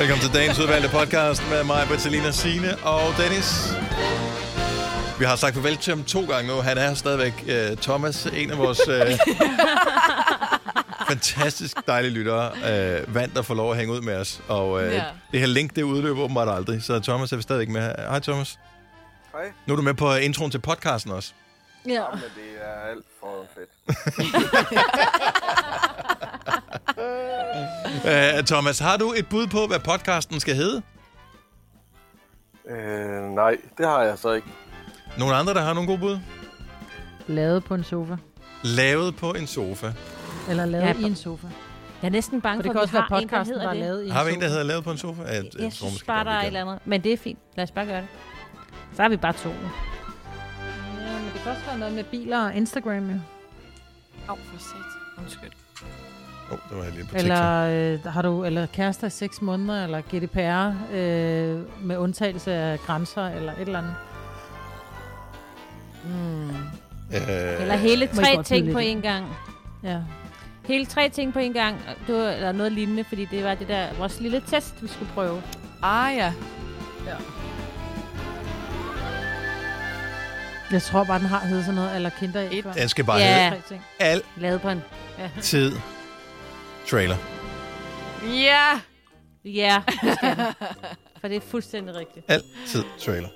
Velkommen til dagens udvalgte podcast med mig, Bertalina Sine og Dennis. Vi har sagt farvel til ham to gange nu. Han er stadigvæk uh, Thomas, en af vores uh, fantastisk dejlige lyttere, uh, vant at få lov at hænge ud med os. Og uh, Ja. det her link, det udløber åbenbart aldrig, så Thomas er vi stadigvæk med. Hej Thomas. Hej. Nu er du med på introen til podcasten også. Ja. Men det er alt for fedt. Uh, Thomas, har du et bud på, hvad podcasten skal hedde? Øh, nej, det har jeg så ikke. Nogle andre, der har nogle gode bud? Lavet på en sofa. Lavet på en sofa. Eller lavet Ja, i en sofa. Jeg er næsten bange For det kan også vi være har en, der podcasten, der hedder er det. lavet i en Har vi en, sofa. der hedder Lavet på en sofa? Jeg, Jeg, jeg tror synes bare, der er et eller andet. Men det er fint. Lad os bare gøre det. Så har vi bare to. Ja, men det kan også være noget med biler og Instagram, jo. Au, for sat. Undskyld. Åh, oh, der var jeg lige på Eller, øh, har du, eller kærester i seks måneder, eller GDPR øh, med undtagelse af grænser, eller et eller andet. Mm. Øh, Eller hele tre ting på én gang. Ja. Hele tre ting på én gang. Det var, eller noget lignende, fordi det var det der, vores lille test, vi skulle prøve. Ah ja. Jeg tror bare, den har heddet sådan noget, eller kinder Et. Den skal bare Ja. hedde Tre ting. Lavet på en... altid trailer. Ja! Ja, det skal den. For det er fuldstændig rigtigt. Altid trailer.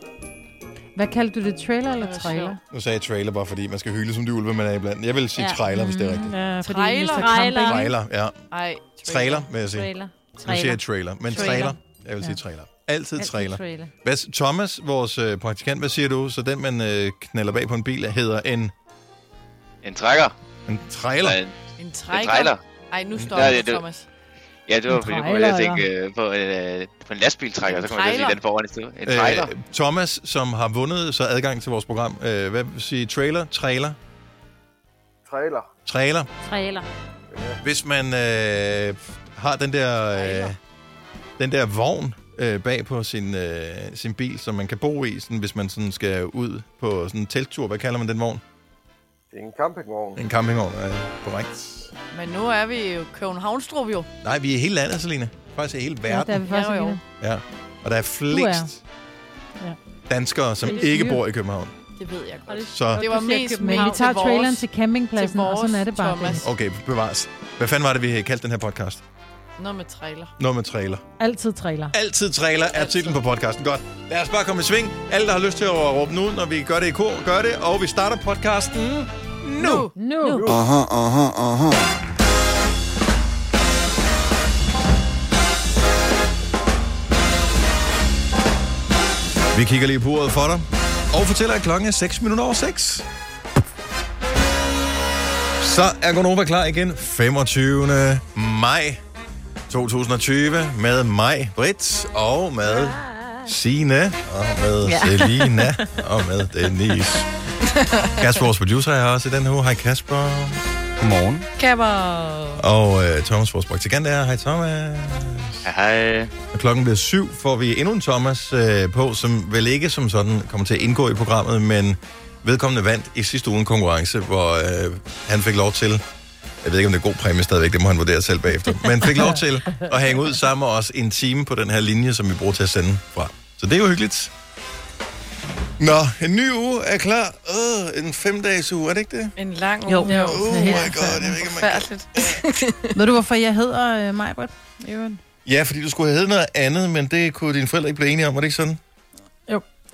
Hvad kaldte du det? Trailer eller var trailer? Nu sagde jeg trailer bare fordi, man skal hylde som de ulve, man er iblandt. Jeg vil sige Ja. trailer, hvis det er rigtigt. Mm, Ja, fordi Trailer. Trailer. Trailer, ja. Ej, Trailer, vil jeg sige. Trailer. Nu siger Trailer. jeg trailer, men Trailer. trailer. Jeg vil sige Ja. trailer. Altid Altid trailer. trailer. Hvad, Thomas, vores øh, praktikant, hvad siger du? Så den, man øh, knaller bag på en bil, hedder en, En trækker. en trailer. En, En en trækker. trailer. Ej, nu Ja, stopper det- Thomas. Ja, det var fordi, jeg tænke øh, på, øh, på en lastbiltrækker, En så kommer jeg trailer. den foran i stedet. En trailer. Øh, Thomas, som har vundet så adgang til vores program. Øh, hvad vil sige? Trailer? Trailer? Trailer. Trailer? Trailer. Hvis man øh, har den der, øh, den der vogn øh, bag på sin, øh, sin bil, som man kan bo i, sådan, hvis man sådan skal ud på sådan en telttur. Hvad kalder man den vogn? Det er en campingvogn. En campingvogn, er korrekt. Men nu er vi jo Københavnstrup jo. Nej, vi er i hele landet, Selina. Faktisk i hele Ja, verden. der er vi faktisk Ja, jo. Ja. Og der er flest Ja. danskere, som Det er ikke bor i København. Det ved jeg godt. Så, Det var mest. Men vi tager til vores- traileren til campingpladsen, til og sådan er vores det bare. Thomas. Okay, bevares. Hvad fanden var det, vi kaldte den her podcast? Noget med trailer. Noget med trailer. Altid trailer. Altid trailer er titlen på podcasten. Godt. Lad os bare komme i sving. Alle, der har lyst til at råbe nu, når vi gør det i kor, gør det. Og vi starter podcasten nu. Nu. nu. Aha, aha, aha. Vi kigger lige på uret for dig. Og fortæller, at klokken er 6 minutter over 6. Så er Gonova klar igen. 25. maj 2020 med mig, Britt, og med Sine og med ja. Selina, og med Denise. Kasper, vores producer, er her også i den her uge. Hej Kasper. Godmorgen. Kapper. Og øh, Thomas, vores praktikant, er her. Hej Thomas. Hej, hej. Og klokken bliver syv, får vi endnu en Thomas øh, på, som vel ikke som sådan kommer til at indgå i programmet, men vedkommende vandt i sidste uge en konkurrence, hvor øh, han fik lov til, jeg ved ikke om det er god præmie stadigvæk, det må han vurdere selv bagefter, men fik lov til at hænge ud sammen med os en time på den her linje, som vi bruger til at sende fra. Så det er jo hyggeligt. Nå, en ny uge er klar. Øh, en femdages uge, er det ikke det? En lang Jo. uge. Jo. Oh det my god, jeg ved ikke, man kan. Ved du, hvorfor jeg hedder øh, Majbert? Øvrigt? Ja, fordi du skulle have heddet noget andet, men det kunne dine forældre ikke blive enige om, var det ikke sådan?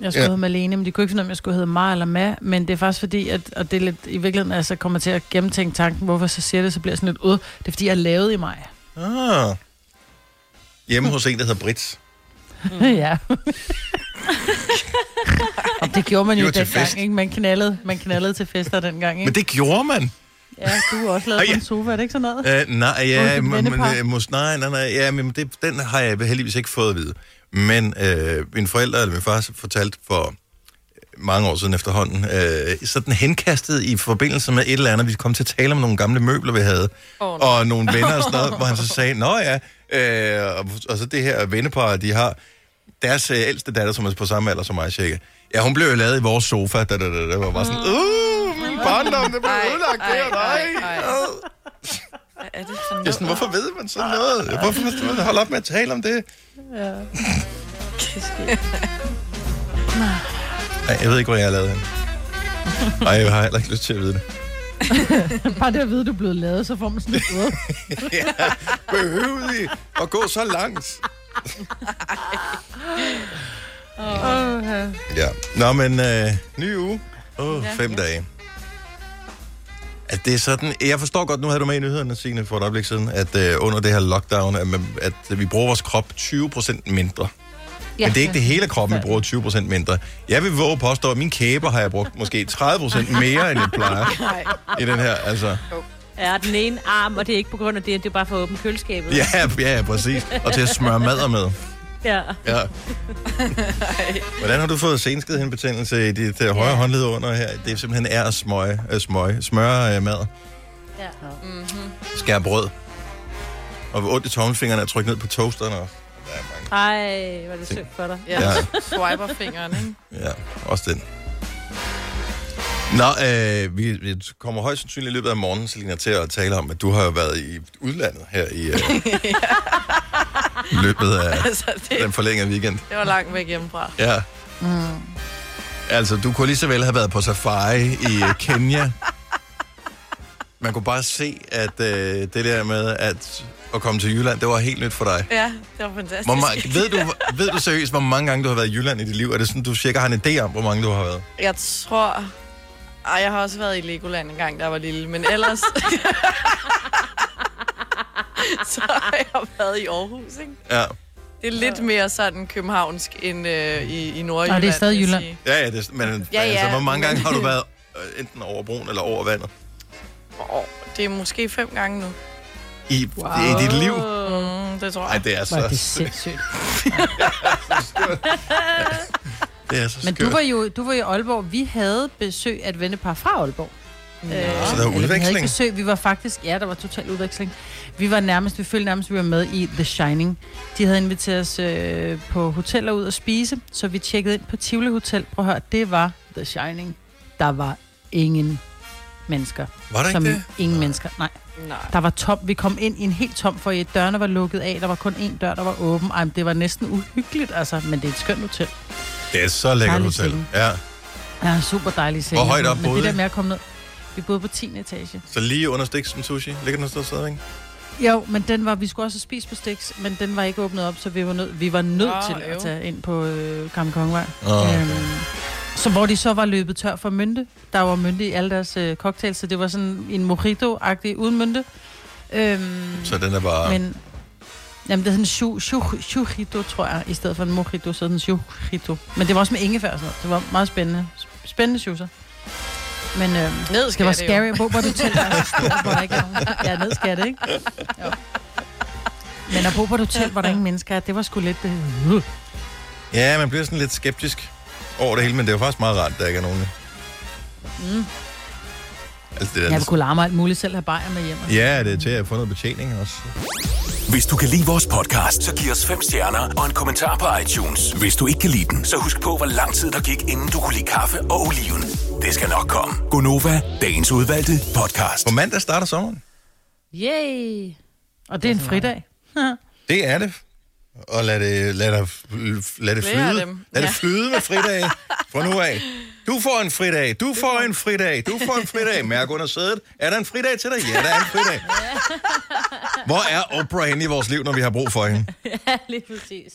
Jeg skulle Ja. hedde Malene, men de kunne ikke finde om jeg skulle hedde Mar eller Ma, men det er faktisk fordi, at, og det er lidt, i virkeligheden altså, kommer til at gennemtænke tanken, hvorfor så siger det, så bliver sådan lidt ud. Det er fordi, jeg er lavet i mig. Ah. Hjemme hos en, der hedder Brits. Mm. ja. og det gjorde man jo dengang, fest. ikke? Man knaldede, man knaldede til fester dengang, ikke? Men det gjorde man. Ja, du er også lavet på ja. en sofa, er det ikke sådan noget? Uh, nej, ja, men, men, mås, nej, nej, nej, ja, men det, den har jeg heldigvis ikke fået at vide. Men øh, min forældre, eller min far, fortalte for mange år siden efterhånden, øh, sådan henkastet i forbindelse med et eller andet, vi kom til at tale om nogle gamle møbler, vi havde, Åh, og nogle venner og sådan noget, hvor han så sagde, nå ja, øh, og, og så det her vennepar, de har deres øh, ældste datter, som er på samme alder som mig, cirka. Ja, hun blev jo lavet i vores sofa, da, da, da, da var bare sådan, uh, min barndom, det blev ødelagt der, nej. er det? Det er sådan, hvorfor ved man sådan noget? Hvorfor skal man holde op med at tale om det? Nej, jeg ved ikke, hvor jeg har lavet hende. Nej, jeg har heller ikke lyst til at vide det. Bare det at vide, at du er blevet lavet, så får man sådan ud. ja, behøvede I at gå så langt? Oh, ja. Ja. Nå, men øh, ny uge. Oh, Ja. fem dage. At det er sådan, jeg forstår godt, nu havde du med i nyhederne, Signe, for et øjeblik siden, at øh, under det her lockdown, at, man, at vi bruger vores krop 20% mindre. Ja. Men det er ikke det hele kroppen, vi bruger 20% mindre. Jeg vil våge at påstå, at min kæber har jeg brugt måske 30% mere, end jeg plejer i den her. Altså, Ja, den ene arm, og det er ikke på grund af det, det er bare for at åbne køleskabet. ja, ja, præcis. Og til at smøre madder med. ja. Ja. Hvordan har du fået senskidhindbetændelse i dit uh, højre håndled under her? Det er simpelthen er at smøge, uh, smøge, smøre uh, mad. ja. Skære brød. Og ondt i tommelfingrene at trykke ned på toasteren også. Der er mange. Ej, hvor er det synd for dig. Ja, Ja. swiper fingeren, ikke? Ja, også den. Nå, øh, vi, vi kommer højst sandsynligt i løbet af morgenen, Selina, til at tale om, at du har jo været i udlandet her i øh, løbet af Altså, det, den forlængede weekend. det var langt væk hjemmefra. Ja. Mm. Altså, du kunne lige så vel have været på safari i øh, Kenya. Man kunne bare se, at øh, det der med at, at komme til Jylland, det var helt nyt for dig. Ja, det var fantastisk. Hvor ma- ved, du, ved du seriøst, hvor mange gange du har været i Jylland i dit liv? Er det sådan, du cirka har en idé om, hvor mange du har været? Jeg tror... Ej, jeg har også været i Legoland en gang, da jeg var lille, men ellers... så har jeg været i Aarhus, ikke? Ja, Det er lidt mere sådan københavnsk end øh, i, i Nordjylland. Nej, det er stadig Jylland. ja, ja det, men Ja, ja, ja, altså, hvor mange gange har du været øh, enten over broen eller over vandet? Åh, det er måske fem gange nu. I, wow. i dit liv? Mm, det tror Nej, jeg. det er Hvor er det så, sindssygt. det er så Men skørt. du var jo du var i Aalborg. Vi havde besøg af et vennepar fra Aalborg. Øh, Så der var eller Vi havde udveksling? ikke besøg, vi var faktisk, ja, der var total udveksling. Vi var nærmest, vi følte nærmest, vi var med i The Shining. De havde inviteret os øh, på hoteller ud at spise, så vi tjekkede ind på Tivoli Hotel. Prøv at høre, det var The Shining. Der var ingen mennesker. Var der ikke Som det? ingen mennesker, nej. Nej. Der var tom. Vi kom ind i en helt tom for Dørene var lukket af. Der var kun én dør, der var åben. Ej, det var næsten uhyggeligt, altså. Men det er et skønt hotel. Det er så lækkert hotel. Ja, Ja, super dejlig seng. Hvor højt op Men boede det der med at komme ned. Vi boede på 10. etage. så lige under Stixen Sushi. Ligger den sted stadigvæk? Jo, men den var, vi skulle også spist på Stix, men den var ikke åbnet op, så vi var nødt, vi var nødt Åh, til at øv. tage ind på øh, Gamle Kongevej. Åh, okay. Øhm, så hvor de så var løbet tør for mynte. Der var mynte i alle deres øh, cocktails, så det var sådan en mojito-agtig uden mynte. Øhm, Så den er bare... Men, jamen, det er sådan en shujito, tror jeg, i stedet for en mojito, så er den shujito. Men det var også med ingefær og sådan noget. Det var meget spændende. Spændende shoeser. Men øhm, Ned det var skal det jo. scary. Hvor var du til, er hvor der ikke er nogen. Ja, ned skal det, ikke? Jo. Men at bo på et hotel, hvor der ingen mennesker er, det var sgu lidt... Øh, Ja, man bliver sådan lidt skeptisk over det hele, men det er jo faktisk meget rart, at der ikke er nogen. Mm. Altså, det er jeg vil kunne larme alt muligt selv have bajer med hjem. Ja, det er til at få noget betjening også. Hvis du kan lide vores podcast, så giv os fem stjerner og en kommentar på iTunes. Hvis du ikke kan lide den, så husk på, hvor lang tid der gik, inden du kunne lide kaffe og oliven. Det skal nok komme. Gonova, dagens udvalgte podcast. På mandag starter sommeren. Yay! Og det er en fridag. Det er det. Og lad det, lad det, lad det flyde. Lad det flyde med fridage fra nu af. Du får en fridag, du får en fridag, du får en fridag. Mærk under sædet. Er der en fridag til dig? Ja, der er en fridag. Hvor er Oprah henne i vores liv, når vi har brug for hende? Ja, lige præcis.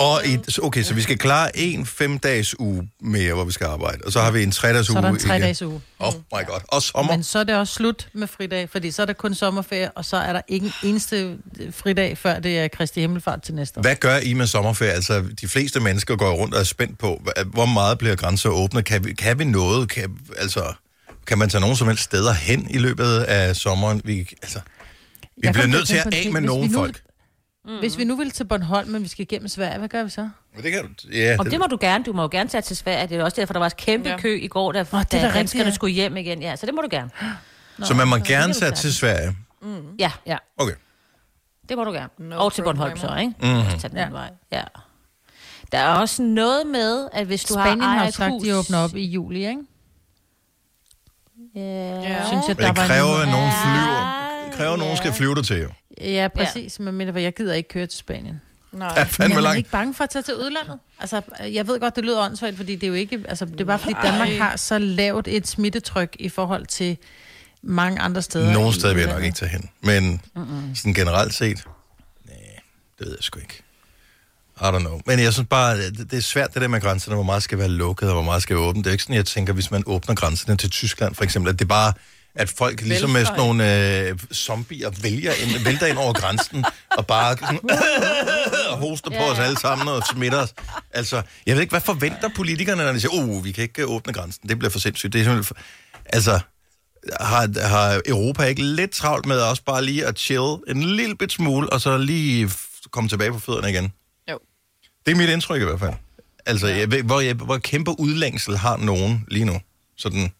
Og i, okay, så vi skal klare en fem-dages uge mere, hvor vi skal arbejde. Og så har vi en tre-dages Så uge. er der en igen. tre-dages uge. Oh my god. Og sommer. Men så er det også slut med fridag, fordi så er der kun sommerferie, og så er der ikke en eneste fridag, før det er Kristi Himmelfart til næste år. Hvad gør I med sommerferie? Altså, de fleste mennesker går rundt og er spændt på, hvor meget bliver grænser åbne? Kan vi, kan vi noget? Kan, altså, kan man tage nogen som helst steder hen i løbet af sommeren? Vi, altså, vi Jeg bliver nødt til at af med nogle folk. Mm. Hvis vi nu vil til Bornholm, men vi skal igennem Sverige, hvad gør vi så? Men det kan du, ja, Og det må du gerne. Du må jo gerne tage til Sverige. Det er også derfor, der var et kæmpe Ja. kø i går, da, Åh, det oh, da danskerne ja. skulle hjem igen. Ja, så det må du gerne. så man må det gerne tage til Sverige. Ja, ja. Okay. Det må du gerne. No og til Bornholm så, ikke? Mhm. Mm. Tag den Ja. vej. Ja. Der er også noget med, at hvis du Spanien har har ejer jo et sagt, hus... de åbner op i juli, ikke? Ja. Ja. Synes jeg, det der var kræver, en- at nogen flyver. Ja, kræver, at nogen Ja. skal flyve dig til, jo. Ja, præcis. Men mindre, jeg gider ikke køre til Spanien. Nej. Ja, Men fandme er man langt. ikke bange for at tage til udlandet? Altså, jeg ved godt, det lyder åndssvagt, fordi det er jo ikke... Altså, det er bare fordi Danmark Ej. har så lavt et smittetryk i forhold til mange andre steder. Nogle i steder vil jeg nok ikke tage hen. Men sådan generelt set, nej, det ved jeg sgu ikke. I don't know. Men jeg synes bare, det det er svært det der med grænserne, hvor meget skal være lukket, og hvor meget skal være åbent. Det er ikke sådan, jeg tænker, hvis man åbner grænserne til Tyskland for eksempel, at det bare at folk ligesom med sådan nogle øh, zombier vælger ind, vælter ind over grænsen, og bare sådan, og hoster på os alle sammen og smitter os. Altså, jeg ved ikke, hvad forventer politikerne, når de siger, uh, vi kan ikke øh, åbne grænsen, det bliver for sindssygt. Det er simpelthen for... Altså, har, har Europa ikke lidt travlt med også bare lige at chill en lille bit smule, og så lige komme tilbage på fødderne igen? Jo. Det er mit indtryk i hvert fald. Altså, jeg ved, hvor, jeg, hvor kæmpe udlængsel har nogen lige nu. Sådan,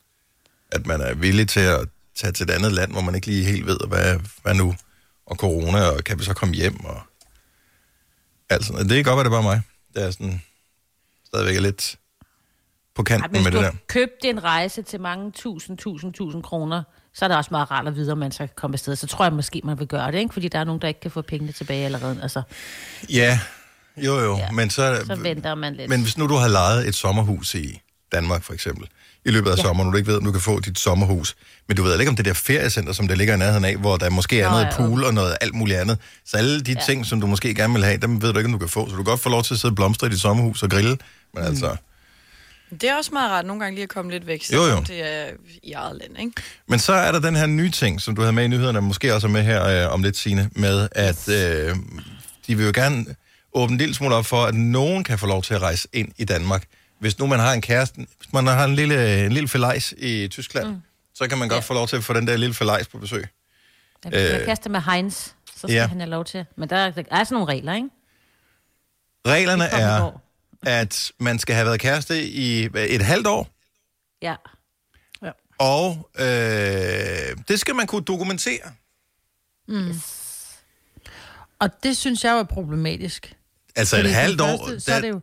at man er villig til at tage til et andet land, hvor man ikke lige helt ved, hvad, hvad nu, og corona, og kan vi så komme hjem, og altså, det er godt, at det er bare mig. Det er sådan, stadigvæk er lidt på Ej, kanten men med hvis det der. har købt en rejse til mange tusind, tusind, tusind kroner, så er det også meget rart at vide, om man så kan komme afsted. Så tror jeg måske, man vil gøre det, ikke? Fordi der er nogen, der ikke kan få pengene tilbage allerede. Altså, Ja, jo jo, Ja, men så... så venter man lidt. Men hvis nu du har lejet et sommerhus i Danmark, for eksempel, i løbet af ja. sommeren, og du ikke ved, om du kan få dit sommerhus, men du ved ikke om det der feriecenter, som der ligger i nærheden af, hvor der måske er Nå, noget ja, pool og noget alt muligt andet. Så alle de ja. ting, som du måske gerne vil have, dem ved du ikke, om du kan få. Så du kan godt få lov til at sidde og blomstre i dit sommerhus og grille, men mm. altså... Det er også meget rart nogle gange lige at komme lidt væk, Jo, jo. selvom det er i eget land, ikke? Men så er der den her nye ting, som du havde med i nyhederne, måske også er med her øh, om lidt, Signe, med at øh, de vil jo gerne åbne en lille smule op for, at nogen kan få lov til at rejse ind i Danmark. Hvis nu man har en kæreste, hvis man har en lille, en lille felejs i Tyskland, mm. så kan man godt Ja. få lov til at få den der lille felejs på besøg. jeg kan øh, kaste med Heinz, så skal ja. ja. han have lov til. Men der, der er sådan nogle regler, ikke? Reglerne er, at man skal have været kæreste i et halvt år, Ja. og øh, det skal man kunne dokumentere. Og det synes jeg er problematisk. Altså Fordi et halvt år, Første, så er det jo...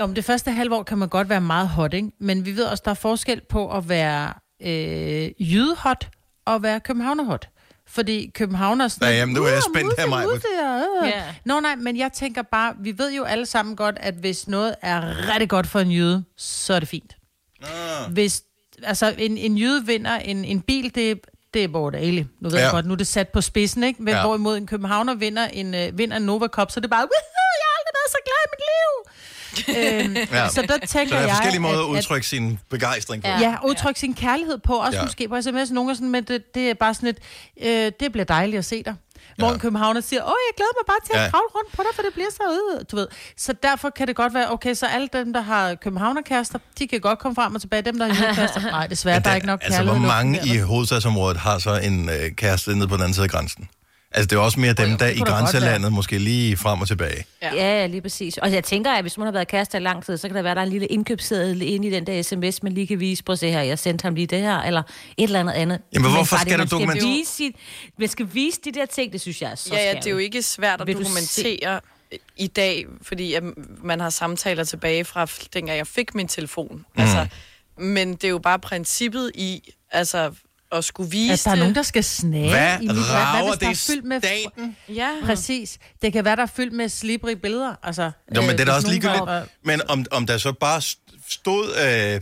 Jo, men det første halve år kan man godt være meget hot, ikke? Men vi ved også, der er forskel på at være øh, jydehot og være københavnerhot. Fordi københavner er sådan... Ja, jamen, nu er jeg "Uh, spændt her, Maja." Ja. Nå nej, men jeg tænker bare, vi ved jo alle sammen godt, at hvis noget er rigtig godt for en jyde, så er det fint. Ah. Hvis, altså, en, en jyde vinder en, en bil, det, det er Bort Ali. Nu ved Ja. jeg godt, nu er det sat på spidsen, ikke? Men Ja. hvorimod en københavner vinder en, øh, vinder en Nova Cup, så er det bare, "Woohoo, jeg har aldrig været så glad i mit liv. Øhm, Ja. Så der tænker Så der er jeg, forskellige måder at at, udtrykke sin begejstring på. Ja. at, ja, udtrykke sin kærlighed på, også Ja. måske på sms. Nogle er sådan, men det, det er bare sådan et, øh, det bliver dejligt at se dig. Hvor Ja. en københavner siger, åh, jeg glæder mig bare til at Ja. kravle rundt på dig, for det bliver så ud, du ved. Så derfor kan det godt være, okay, så alle dem, der har københavnerkærester, de kan godt komme frem og tilbage. Dem, der har jydekærester, nej, desværre, der er ikke nok altså, kærlighed. hvor i mange i der. hovedstadsområdet har så en øh, kæreste nede på den anden side af grænsen? Altså, det er også mere dem, jo, der i grænselandet måske lige frem og tilbage. Ja. Ja. lige præcis. Og jeg tænker, at hvis man har været kæreste i lang tid, så kan der være, der er en lille indkøbsseddel inde i den der sms, man lige kan vise på, se her, jeg sendte ham lige det her, eller et eller andet andet. Jamen, Men hvorfor skal det, du man dokumentere- Vise sit, man skal vise de der ting, det synes jeg er så Ja, ja, det er jo ikke svært at Vil dokumentere i dag, fordi at man har samtaler tilbage fra dengang jeg fik min telefon. Mm. Altså, men det er jo bare princippet i, altså, at skulle vise At der er nogen, der skal snage Hvad i mit hvad, rager der det er fyldt med staten? Ja, Præcis. Det kan være, der er fyldt med slibrige billeder. Altså, Jo, men øh, det er da også ligegyldigt. var- Men om, om der så bare stod, øh,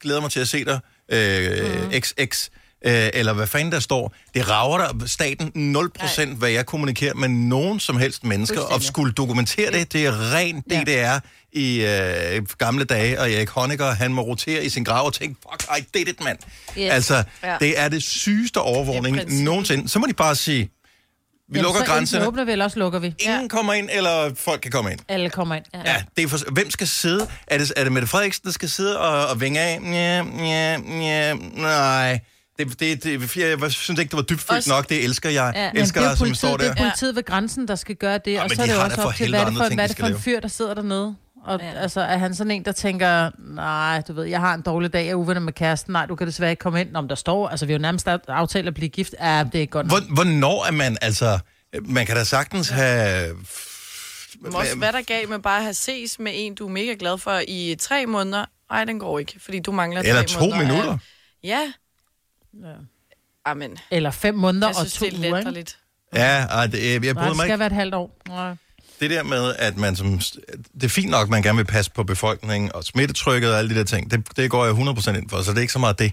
glæder mig til at se dig, øh, Mhm. XX, øh, eller hvad fanden der står, det rager der staten 0% hvad jeg kommunikerer med nogen som helst mennesker, og skulle dokumentere det, det er rent Ja. DDR i øh, gamle dage, og Erik Honecker, han må rotere i sin grav og tænke, fuck, I did it, mand. Yes. Altså, Ja. det er det sygeste overvågning Det er nogensinde. Så må de bare sige, vi Jamen, lukker grænserne, åbner vi, eller også lukker vi. ingen kommer ind, eller folk kan komme ind. Alle kommer ind. Ja. Ja, det er for, hvem skal sidde? Er det, er det Mette Frederiksen, der skal sidde og, og vinge af? Ja, ja, ja, nej. Det, det, det, jeg, jeg synes ikke, det var dybfølt Også- nok. Det elsker jeg. Ja. Elsker det er, dig, som politiet, står det der. er politiet ved grænsen, der skal gøre det, Ja, og så er de det har da også for op til, hvad er det andre for, ting, hvad er de det for en fyr, der sidder dernede? Og Ja. altså, er han sådan en, der tænker, nej, du ved, jeg har en dårlig dag, jeg er uvenner med kæresten, nej, du kan desværre ikke komme ind, om der står, altså vi har jo nærmest aftalt at blive gift, ja, det er ikke godt nok. Hvor, hvornår er man, altså... Man kan da sagtens have... Men også, hvad er der galt med bare at have ses med en, du er mega glad for i tre måneder? Nej, den går ikke, fordi du mangler Eller tre to måneder. minutter. Ja, Amen, Eller fem måneder jeg synes, og to det er uger, ikke? letterligt. Ja, ej, det, jeg, jeg Nej, bryder det mig skal ikke. være et halvt år. Nej. Det der med, at man som... Det er fint nok, at man gerne vil passe på befolkningen og smittetrykket og alle de der ting. Det, det går jeg 100% ind for, så det er ikke så meget det.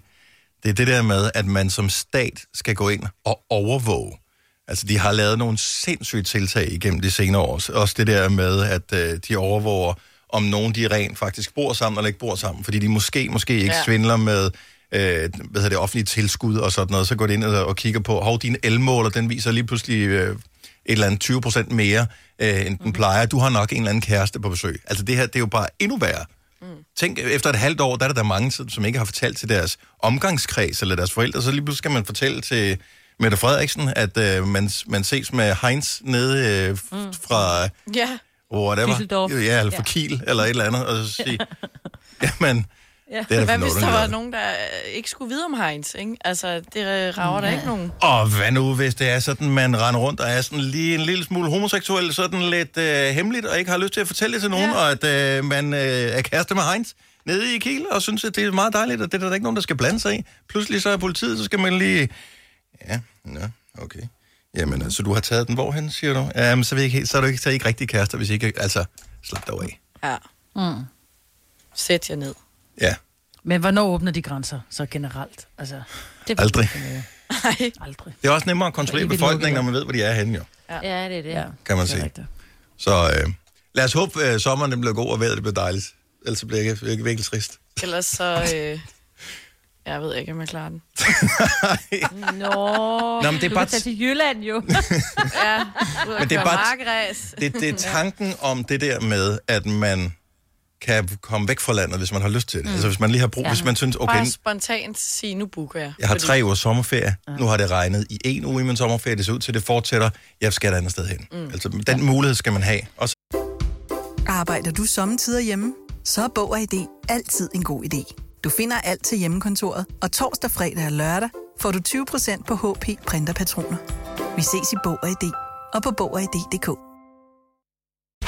Det er det der med, at man som stat skal gå ind og overvåge. Altså, de har lavet nogle sindssyge tiltag igennem de senere år. Også det der med, at øh, de overvåger, om nogen de rent faktisk bor sammen eller ikke bor sammen. Fordi de måske, måske ikke ja. Ja. svindler med øh, hvad hedder det, offentlige tilskud og sådan noget. Så går de ind og, og kigger på, hov, din elmåler, den viser lige pludselig øh, et eller andet 20 procent mere, øh, end den plejer. Du har nok en eller anden kæreste på besøg. Altså, det her, det er jo bare endnu værre. Mm. Tænk, efter et halvt år, der er der, der mange, som ikke har fortalt til deres omgangskreds eller deres forældre, så lige pludselig skal man fortælle til Mette Frederiksen, at øh, man, man ses med Heinz nede øh, mm. fra Ja, whatever. Düsseldorf. Ja, eller fra Kiel, eller et eller andet, og så sige, jamen, Ja. det er hvad hvis der var noget. nogen, der øh, ikke skulle vide om Heinz, ikke? Altså, det rager der ikke nogen. Og hvad nu, hvis det er sådan, man render rundt og er sådan lige en lille smule homoseksuel, sådan lidt øh, hemmeligt, og ikke har lyst til at fortælle det til nogen, ja. Ja. og at øh, man øh, er kæreste med Heinz nede i Kiel, og synes, at det er meget dejligt, og det er der ikke nogen, der skal blande sig i. Pludselig så er politiet, så skal man lige... Ja, ja, okay. Jamen, altså, du har taget den hvorhen, siger du? Jamen, så, jeg ikke helt, så er du ikke, så er I ikke rigtig kærester, hvis I ikke... Altså, slap dig af. Ja. Mm. Sæt jer ned. Ja, Men hvornår åbner de grænser, så generelt? Altså, Det aldrig. Nej. aldrig. Det er også nemmere at kontrollere befolkningen, når man ved, hvor de er henne, jo. Ja, det er det. Ja, Kan man det sige. Så øh, lad os håbe, at sommeren den bliver god, og vejret det bliver dejligt. Ellers bliver jeg ikke- virkelig trist. Ellers så... Øh, jeg ved ikke, om jeg klarer den. Nå, Nå, men det er du bare kan tage til Jylland jo. Ja, ud Men det er det bare-. Det, det er tanken om det der med, at man kan komme væk fra landet, hvis man har lyst til det. Mm. Altså hvis man lige har brug, ja. hvis man synes, okay, Bare spontant sige, nu booker jeg. jeg har Fordi- tre uger sommerferie, nu har det regnet i en uge i min sommerferie, det ser ud til, at det fortsætter, jeg skal et andet sted hen. Mm. Altså den mulighed skal man have. Og så Arbejder du sommetider hjemme? Så er Bog og ID altid en god idé. Du finder alt til hjemmekontoret, og torsdag, fredag og lørdag får du 20% på HP printerpatroner. Vi ses i Bog og ID og på Bog og ID.dk.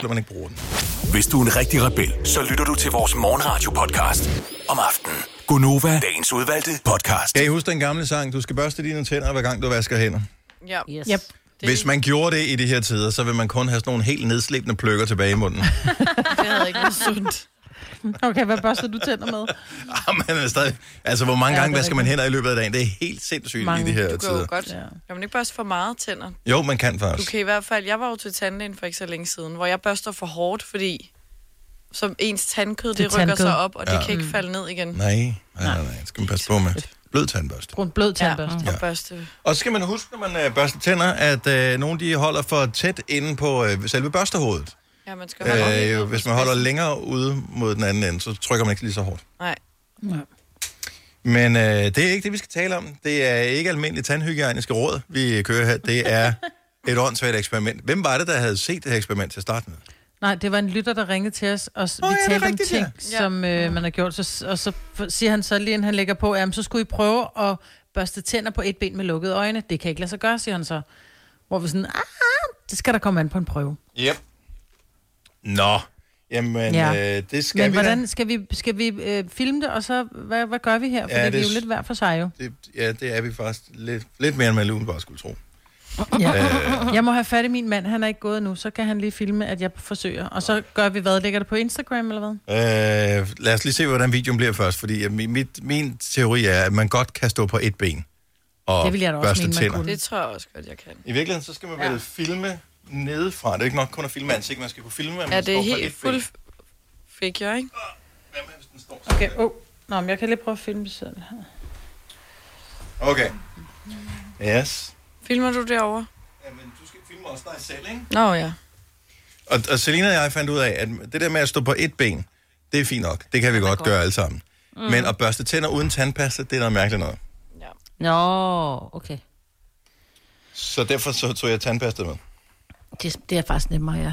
Kan man ikke bruge den. Hvis du er en rigtig rebel, så lytter du til vores morgenradio-podcast om aftenen. Gunova, dagens udvalgte podcast. Kan I huske den gamle sang, du skal børste dine tænder, hver gang du vasker hænder? Ja. Yes. Yep. Hvis man gjorde det i de her tider, så vil man kun have sådan nogle helt nedslebende pløkker tilbage i munden. Det havde ikke været sundt. Okay, hvad børster du tænder med? Ah, man er stadig... Altså, hvor mange Ja, gange det er vasker man hænder i løbet af dagen? Det er helt sindssygt Mange. i de her Du kan tider. jo godt. Ja. Kan man ikke børste for meget tænder? Jo, man kan Du faktisk. kan i hvert fald... Jeg var jo til tandlægen for ikke så længe siden, hvor jeg børster for hårdt, fordi som ens tandkød, det, Det det rykker tandkød. sig op, og det Ja. kan ikke falde ned igen. Nej, nej, nej, nej. Det skal man passe på med. Blød tandbørste. Brun blød tandbørste. Ja, og børste. Og så skal man huske, når man øh, børster tænder, at øh, nogle de holder for tæt inde på øh, selve børstehovedet. Ja, man skal holde Øh, øh, hvis man holder længere ude mod den anden ende, så trykker man ikke lige så hårdt. Nej. Men øh, det er ikke det, vi skal tale om. Det er ikke almindelige tandhygiejniske råd, vi kører her. Det er et åndssvagt eksperiment. Hvem var det, der havde set det her eksperiment til at starte med? Nej, det var en lytter, der ringede til os, og Nå, vi ja, det talte om ting, ja. som øh, man har gjort. Så, og så siger han så lige, inden han lægger på, jamen så skulle I prøve at børste tænder på et ben med lukkede øjne. Det kan ikke lade sig gøre, siger han så. Hvor vi sådan, ah, det skal der komme an på en prøve. Yep. Nå, jamen Ja. ja. øh, det skal Men vi da. hvordan skal vi, skal vi øh, filme det, og så, hvad, hvad gør vi her? Fordi Ja, ja, det det, vi er jo lidt hver for sig jo. Det, ja, det er vi faktisk lidt, lidt mere, end man lige bare skulle tro. Ja. Øh. Jeg må have fat i min mand, han er ikke gået nu, så kan han lige filme, at jeg forsøger. Og så gør vi hvad? Lægger det på Instagram eller hvad? Øh, lad os lige se, hvordan videoen bliver først, fordi øh, min, mit, min teori er, at man godt kan stå på et ben og Det vil jeg da også børste mene, man tænder. kunne. Det tror jeg også godt, jeg kan. I virkeligheden, så skal man vel filme nedefra. Det er ikke nok kun at filme ansigt, man skal kunne filme, man Ja, det er står på helt et ben. fuld figure, ikke? Okay, oh. Nå, men jeg kan lige prøve at filme det selv her. Okay. Yes. Filmer du derovre? Jamen, du skal filme også dig selv, ikke? Nå ja. Og, og Selina og jeg fandt ud af, at det der med at stå på et ben, det er fint nok. Det kan vi godt gøre alle sammen. Mm. Men at børste tænder uden tandpasta, det er noget mærkeligt noget. Nå, okay. Så derfor så tog jeg tandpasta med. Det, det er faktisk nemmere, ja.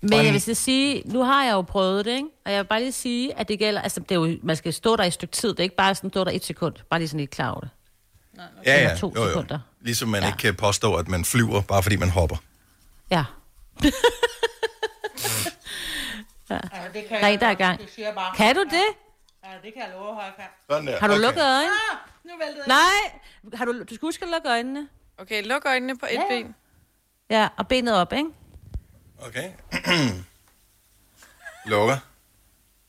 Men jeg vil så sige, nu har jeg jo prøvet det, ikke? Og jeg vil bare lige sige, at det gælder, altså det er jo, man skal stå der i et stykke tid, det er ikke bare sådan stå der et sekund, bare lige sådan lidt klar over det. Ja, Eller ja. to Jo, jo. sekunder. Ligesom man ja. ikke kan påstå, at man flyver, bare fordi man hopper. Ja. ja. det der er i gang. Det siger bare. Kan du det? Ja, det kan jeg love, at jeg kan. Sådan der. Har du okay. lukket øjnene? Ah, nu væltede jeg. Nej, har du, du skal huske at lukke øjnene. Okay, luk øjnene på et Ja. ben. Ja, og benet op, ikke? Okay. Lukker.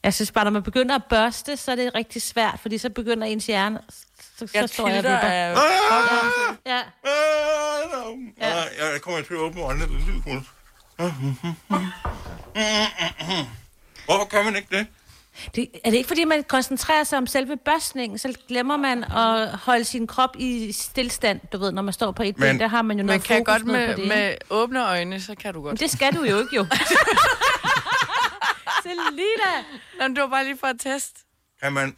Jeg synes bare, når man begynder at børste, så er det rigtig svært, fordi så begynder ens hjerne... Så, så Jeg står jeg og tilter vipper. af- Ja. Ja. Ja. Jeg kommer til at åbne øjnene en lille smule. Hvorfor kan man ikke det? Det, er det ikke, fordi man koncentrerer sig om selve børstningen, så glemmer man at holde sin krop i stillstand, du ved, når man står på et ben, der har man jo Man noget kan fokus godt med, på det. med åbne øjne, så kan du godt. Men det skal du jo ikke, jo. Selina! Jamen, det var bare lige for at teste. Kan man...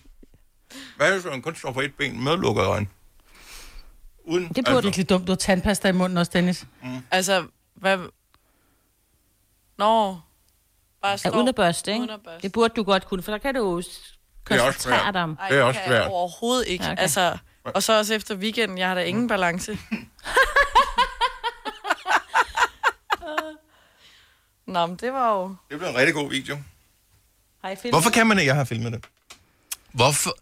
Hvad hvis man kun står på et ben med lukket øjne? Uden, Det burde virkelig dumt. Du har tandpasta i munden også, Dennis. Mm. Altså, hvad... Nå, bare Ja, stå. uden at børste, ikke? Uden at børste. Det burde du godt kunne, for der kan du jo er koncentrere dig om. Ej, Det er også svært. overhovedet ikke. Ja, Okay. Altså, og så også efter weekenden, jeg har da ingen balance. Nå, men det var jo... Det blev en rigtig god video. Har I filmet? Hvorfor kan man ikke? Jeg har filmet det. Hvorfor?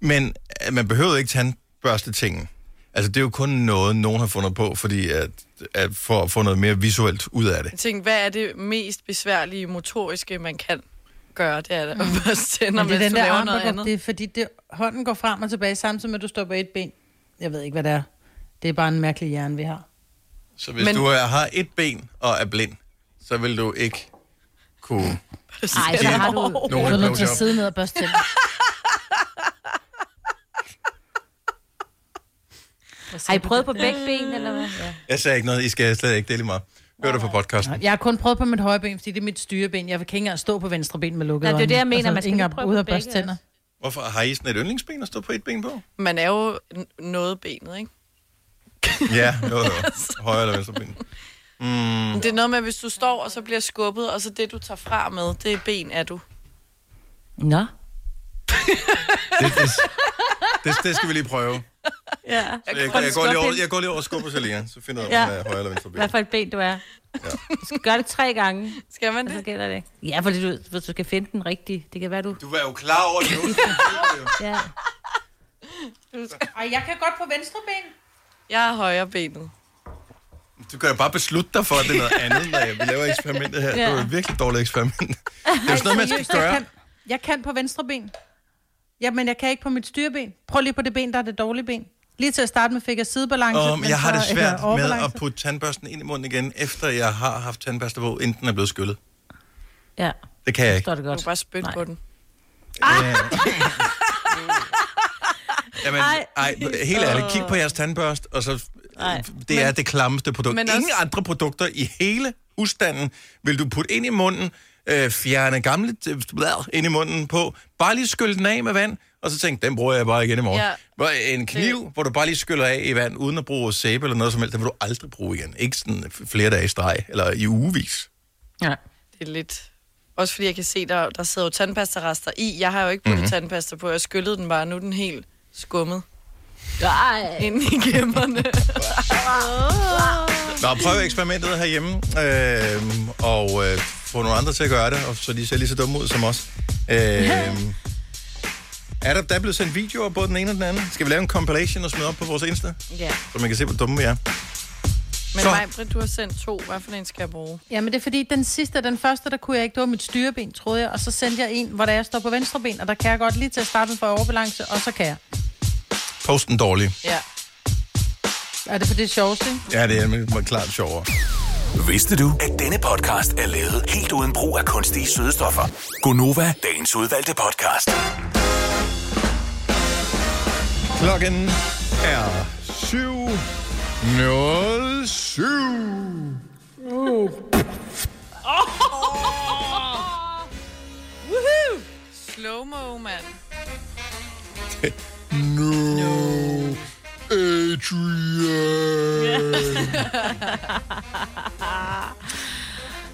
Men øh, man behøver ikke tandbørste tingen. Altså, det er jo kun noget, nogen har fundet på, fordi at, at for at få noget mere visuelt ud af det. Jeg tænkte, hvad er det mest besværlige motoriske, man kan gøre? Det er det at børste tænder, Men det er mens den du der laver arm, noget går, andet. det er fordi, det, hånden går frem og tilbage, samtidig med, at du står på et ben. Jeg ved ikke, hvad det er. Det er bare en mærkelig hjerne, vi har. Så hvis Men... du er, har et ben og er blind, så vil du ikke kunne... Nej, så har du, Nogen du er nødt til at sidde ned og børste tænder. Har I prøvet på begge ben, eller hvad? Ja. Jeg sagde ikke noget, I skal slet ikke dele mig. Hør det på podcasten. Jeg har kun prøvet på mit højre ben, fordi det er mit styrebeen. Jeg kan ikke engang stå på venstre ben med lukkede Nej, det er det, jeg mener. Man skal ikke lige prøve ud på at børste begge, tænder. Hvorfor har I sådan et yndlingsben at stå på et ben på? Man er jo noget benet, ikke? Ja, jo, jo. Højre eller venstre ben. Mm, det er noget med, hvis du står, og så bliver skubbet, og så det, du tager fra med, det er ben er du. Nå. det, det, det, det, skal vi lige prøve. Ja. Jeg, jeg, jeg, går lige over, jeg går lige over og skubber Selina, så finder jeg af, om Ja. jeg er højre eller venstre ben. Hvad for et ben du er. Du skal gøre det tre gange. Skal man det? Så gælder det. Ja, fordi du, hvis du skal finde den rigtige. Det kan være, du... Du var jo klar over det nu. Ja. Ej, jeg kan godt på venstre ben. Jeg er højre benet. Du kan jo bare beslutte dig for, at det er noget andet, når vi laver eksperimentet her. Det Ja. er jo et virkelig dårligt eksperiment. Det er jo sådan noget, man skal Seriøst, jeg gøre. kan, jeg kan på venstre ben. Ja, men jeg kan ikke på mit styreben. Prøv lige på det ben, der er det dårlige ben. Lige til at starte med fik jeg sidebalance. Um, men jeg har det svært med at putte tandbørsten ind i munden igen, efter jeg har haft tandpasta på, inden den er blevet skyllet. Ja. Det kan jeg ikke. Står det Du godt. kan bare spytte på den. Ja. Jamen, ej, helt ærligt, kig på jeres tandbørst, og så... Ej. Det er det klammeste produkt. Men Men Ingen også- andre produkter i hele husstanden vil du putte ind i munden, øh, fjerne gamle øh, blad ind i munden på, bare lige skylle den af med vand, og så tænk, den bruger jeg bare igen i morgen. Ja. En kniv, det... hvor du bare lige skyller af i vand, uden at bruge sæbe eller noget som helst, den vil du aldrig bruge igen. Ikke sådan flere dage i streg, eller i ugevis. Ja. Det er lidt... Også fordi jeg kan se, der, der sidder jo tandpastarester i. Jeg har jo ikke puttet Mhm. mm-hmm. tandpasta på. Jeg skyllede den bare. Nu er den helt skummet. Nej. Ind i gemmerne. Nå, prøv eksperimentet herhjemme, øh, og øh, få nogle andre til at gøre det, og så de ser lige så dumme ud som os. Øh, er der, der er blevet sendt videoer både den ene og den anden? Skal vi lave en compilation og smide op på vores Insta, ja. så man kan se, hvor dumme vi er? Men Så- mig, Britt, du har sendt to. Hvad for en skal jeg bruge? Ja, men det er fordi, den sidste, den første, der kunne jeg ikke, det var mit styreben, troede jeg, og så sendte jeg en, hvor der jeg står på venstre ben, og der kan jeg godt lige til at starte for overbalance, og så kan jeg. Posten dårlig. Ja. Er det for det sjoveste, ikke? Ja, det er men- klart sjovere. Vidste du, at denne podcast er lavet helt uden brug af kunstige sødestoffer? Gonova, dagens udvalgte podcast. Klokken er 7.07. Uh. Woohoo! Slow-mo, mand. No. Adrian.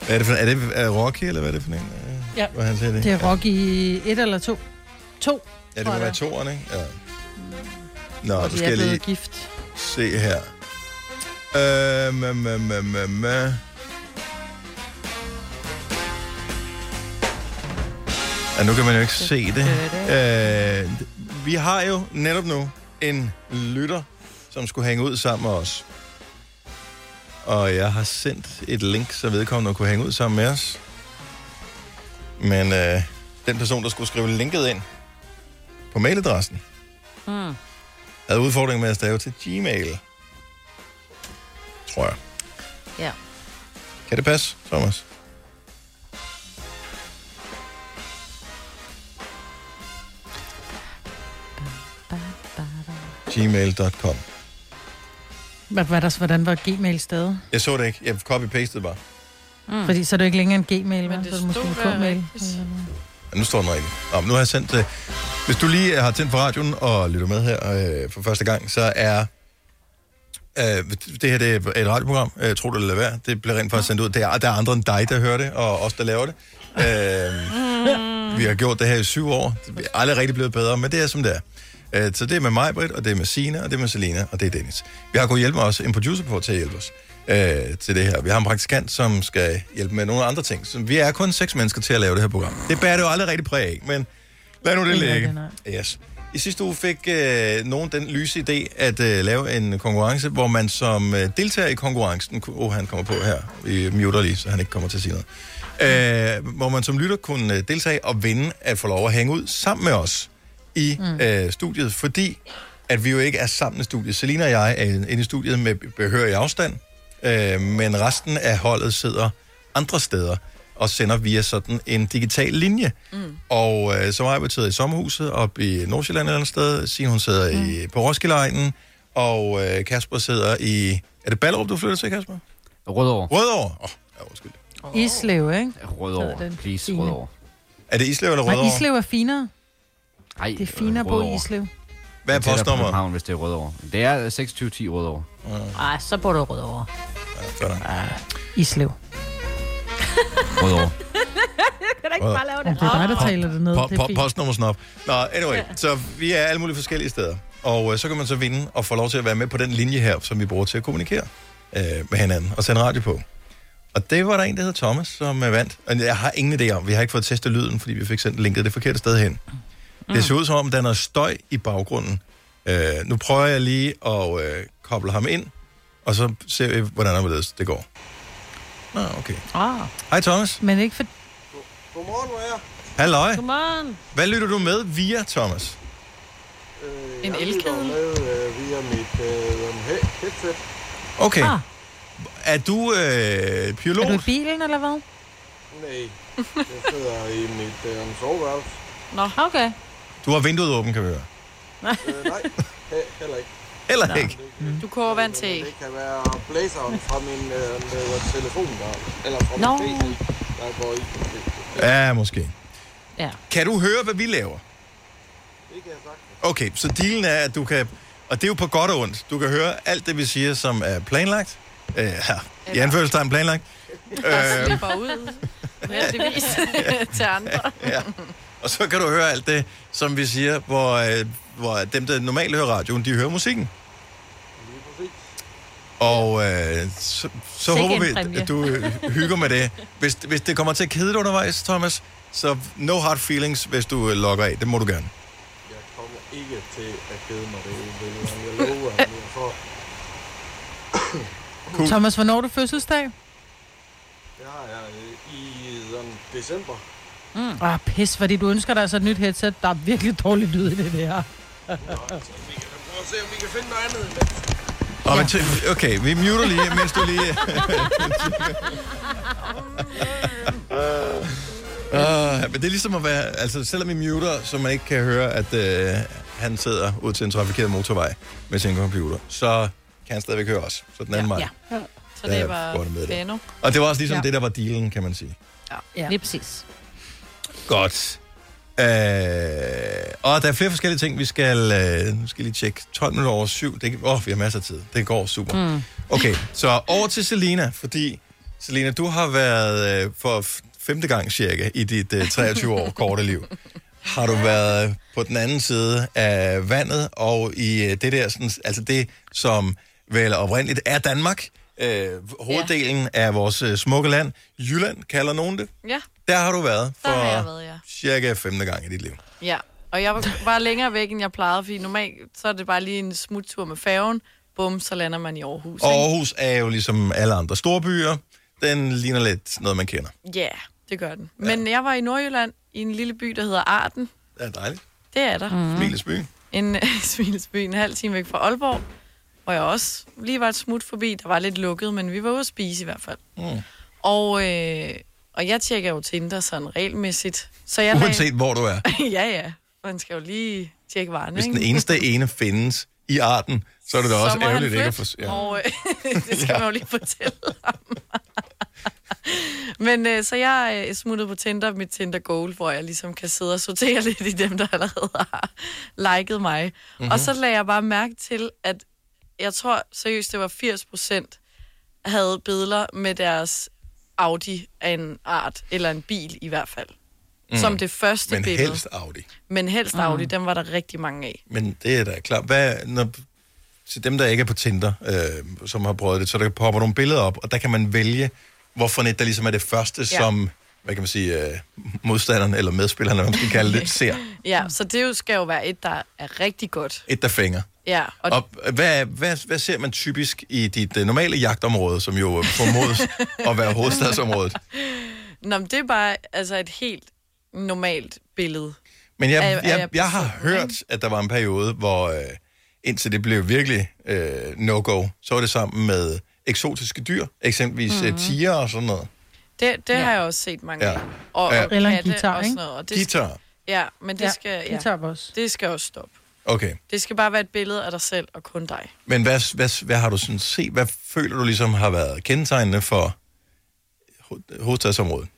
Hvad er det for Er det er Rocky, eller hvad er det for en? øh, Ja. Hvad han siger det? Det er Rocky et eller to. To. Ja, det må være toeren, ikke? Ja. Nå, Og så skal er jeg lige gift. se her. Øh, mæ, mæ, mæ, mæ, mæ. Ja, nu kan man jo ikke se det. Øh, vi har jo netop nu en lytter, som skulle hænge ud sammen med os. Og jeg har sendt et link, så vedkommende kunne hænge ud sammen med os. Men øh, den person, der skulle skrive linket ind på mailadressen, Mm. havde udfordring med at stave til Gmail. Tror jeg. Ja. Kan det passe, Thomas? gmail.com Hvad, hvad der, hvordan var Gmail stadig? Jeg så det ikke. Jeg copy-pastede bare. Mm. Fordi så er det jo ikke længere en Gmail, men det så er det måske en K-mail. Ja, nu står den rigtigt. Nå, nu har jeg sendt det. Hvis du lige har tændt for radioen og lytter med her øh, for første gang, så er øh, det her det er et radioprogram, øh, tro det eller være. Det bliver rent faktisk sendt ud. Det er, der er andre end dig, der hører det, og os, der laver det. Øh, vi har gjort det her i syv år. Det er aldrig rigtig blevet bedre, men det er som det er. Øh, så det er med mig, Britt, og det er med Sina, og det er med Selina, og det er Dennis. Vi har kunnet hjælpe os, en producer på til at hjælpe os øh, til det her. Vi har en praktikant, som skal hjælpe med nogle andre ting. Så vi er kun seks mennesker til at lave det her program. Det bærer det jo aldrig rigtig præg af, men lad nu det ligge. Yes. I sidste uge fik øh, nogen den lyse idé at øh, lave en konkurrence, hvor man som øh, deltager i konkurrencen... Åh, oh, han kommer på her. Vi muter lige, så han ikke kommer til at sige noget. Øh, hvor man som lytter kunne øh, deltage og vinde at få lov at hænge ud sammen med os i mm. øh, studiet, fordi at vi jo ikke er sammen i studiet. Selina og jeg er inde i studiet med behørig afstand, øh, men resten af holdet sidder andre steder og sender via sådan en digital linje. Mm. Og øh, så var jeg betød i sommerhuset op i Nordsjælland et eller andet sted. Signe, hun sidder mm. i, på Roskilde og øh, Kasper sidder i... Er det Ballerup, du flytter til, Kasper? Rødovre. Rødovre? Åh, oh, ja, undskyld. Islev, ikke? Rødovre, please. Rødovre. Er det Islev eller Nej, Rødovre? Islev er finere. Ej, Det er finere at bo i Rødovre. Islev. Hvad er Det postnummeret? København, hvis det er Rødovre. Det er 2610 Rødovre. Ej, så bor du rød over. Islev. Rødovre. kan da ikke bare lave Om det er dig, der taler det ned. Po- Det po- fint. postnummersnop. Nå, anyway, så vi er alle mulige forskellige steder. Og øh, så kan man så vinde og få lov til at være med på den linje her, som vi bruger til at kommunikere øh, med hinanden og sende radio på. Og det var der en, der hed Thomas, som er vandt. Og jeg har ingen idé om, vi har ikke fået testet lyden, fordi vi fik sendt linket det forkerte sted hen. Mm. Det ser ud som om, der er noget støj i baggrunden. Øh, nu prøver jeg lige at øh, koble ham ind, og så ser vi, hvordan det går. Nå, okay. Ah. Hej Thomas. Men ikke for... Godmorgen, hvor er jeg? Halløj. Godmorgen. Hvad lytter du med via, Thomas? Øh, En jeg elkedel? lytter med øh, via mit øh, he- headset. Okay. Ah. Er du øh, pilot? Er du i bilen, eller hvad? Nej, jeg sidder i mit øh, soveværelse. Nå. Okay. Du har vinduet åbent, kan vi høre. Øh, nej, he- heller ikke. Heller Nå. ikke. Du koger vand til. Det kan være blæseren fra min øh, med telefon, der, eller fra Nå. min PC, der går i. Ja, måske. Ja. Kan du høre, hvad vi laver? det kan jeg sagt. Okay, så dealen er, at du kan... Og det er jo på godt og ondt. Du kan høre alt det, vi siger, som er planlagt. Øh, her. I anførselstegn planlagt. Der Øh, slipper ud. Heldigvis til andre. ja. Og så kan du høre alt det, som vi siger, hvor, øh, hvor dem, der normalt hører radioen, de hører musikken. Og øh, så, så håber vi, at du øh, hygger med det. Hvis, hvis det kommer til at kede dig undervejs, Thomas, så no hard feelings, hvis du øh, logger af. Det må du gerne. Jeg kommer ikke til at kede mig det, jeg love, at jeg får. Cool. Thomas, hvornår er du fødselsdag? Det har jeg øh, i sådan december. Mm. Ah, pis, fordi du ønsker dig altså et nyt headset. Der er virkelig dårlig lyd i det der. Nå, prøve at se, om vi kan finde noget andet men t- okay, vi muter lige, mens du lige... Uh, men det er ligesom at være, altså selvom vi muter, så man ikke kan høre, at uh, han sidder ud til en trafikeret motorvej med sin computer, så kan han stadigvæk høre os. Så den anden Ja. vej. Ja. Så Ja, det var det. Og det var også ligesom Ja. ja. det, der var dealen, kan man sige. Ja. ja. Lige præcis. Godt. Øh, og der er flere forskellige ting, vi skal, øh, nu skal jeg lige tjekke. 12 minutter over syv. Det, åh, oh, vi har masser af tid. Det går super. Mm. Okay, så over til Selina, fordi Selina, du har været øh, for femte gang cirka i dit øh, 23 år korte liv. Har du været på den anden side af vandet, og i øh, det der, sådan, altså det, som vel oprindeligt er Danmark, øh, hoveddelen ja. af vores øh, smukke land, Jylland kalder nogen det. Ja, Der har du været der for har jeg været, ja. cirka femte gang i dit liv. Ja, og jeg var bare længere væk, end jeg plejede, fordi normalt så er det bare lige en smuttur med færgen. Bum, så lander man i Aarhus. Og ikke? Aarhus er jo ligesom alle andre store byer. Den ligner lidt noget, man kender. Ja, det gør den. Men jeg var i Nordjylland, i en lille by, der hedder Arden. Det er dejligt. Det er der. Mm. Smilesby. En Smilesby, en halv time væk fra Aalborg, hvor jeg også lige var et smut forbi. Der var lidt lukket, men vi var ude at spise i hvert fald. Mm. Og, øh, og jeg tjekker jo Tinder sådan regelmæssigt. Så jeg lagde- Uanset hvor du er. ja, ja. Man skal jo lige tjekke varerne, Hvis ikke? den eneste ene findes i arten, så er det da også ærgerligt ikke at få... flytte, og øh, det skal ja. man jo lige fortælle ham. Men øh, så jeg øh, smuttede på Tinder, mit Tinder Goal, hvor jeg ligesom kan sidde og sortere lidt i dem, der allerede har liket mig. Mhm. Mm-hmm. Og så lagde jeg bare mærke til, at jeg tror seriøst, det var 80 procent havde billeder med deres Audi af en art, eller en bil i hvert fald. Mm. Som det første Men billede. helst Audi. Men helst Mm. Audi, dem var der rigtig mange af. Men det er da klart. Hvad, når, til dem, der ikke er på Tinder, øh, som har prøvet det, så der popper nogle billeder op, og der kan man vælge, hvorfor net der ligesom er det første, Ja. ja. som, hvad kan man sige, øh, modstanderen eller medspillerne, hvad man skal kalde det, ser. Ja, så det jo skal jo være et, der er rigtig godt. Et, der fænger. Ja, og, Og hvad, hvad, hvad ser man typisk i dit uh, normale jagtområde, som jo øh, formodes at være hovedstadsområdet? Nå, men det er bare altså et helt normalt billede. Men jeg, jeg, jeg, jeg har hørt, at der var en periode, hvor øh, indtil det blev virkelig øh, no-go, så var det sammen med eksotiske dyr, eksempelvis Mhm. mm-hmm. tiger og sådan noget. Det, det ja. har jeg også set mange Ja. af. Og, Ja. og Eller en guitar, og sådan noget. Og det Guitar. Skal, ja, men det Ja, skal... Ja, guitar også. Det skal også stoppe. Okay. Det skal bare være et billede af dig selv og kun dig. Men hvad, hvad, hvad har du sådan set? Hvad føler du ligesom har været kendetegnende for ho- hovedstadsområdet?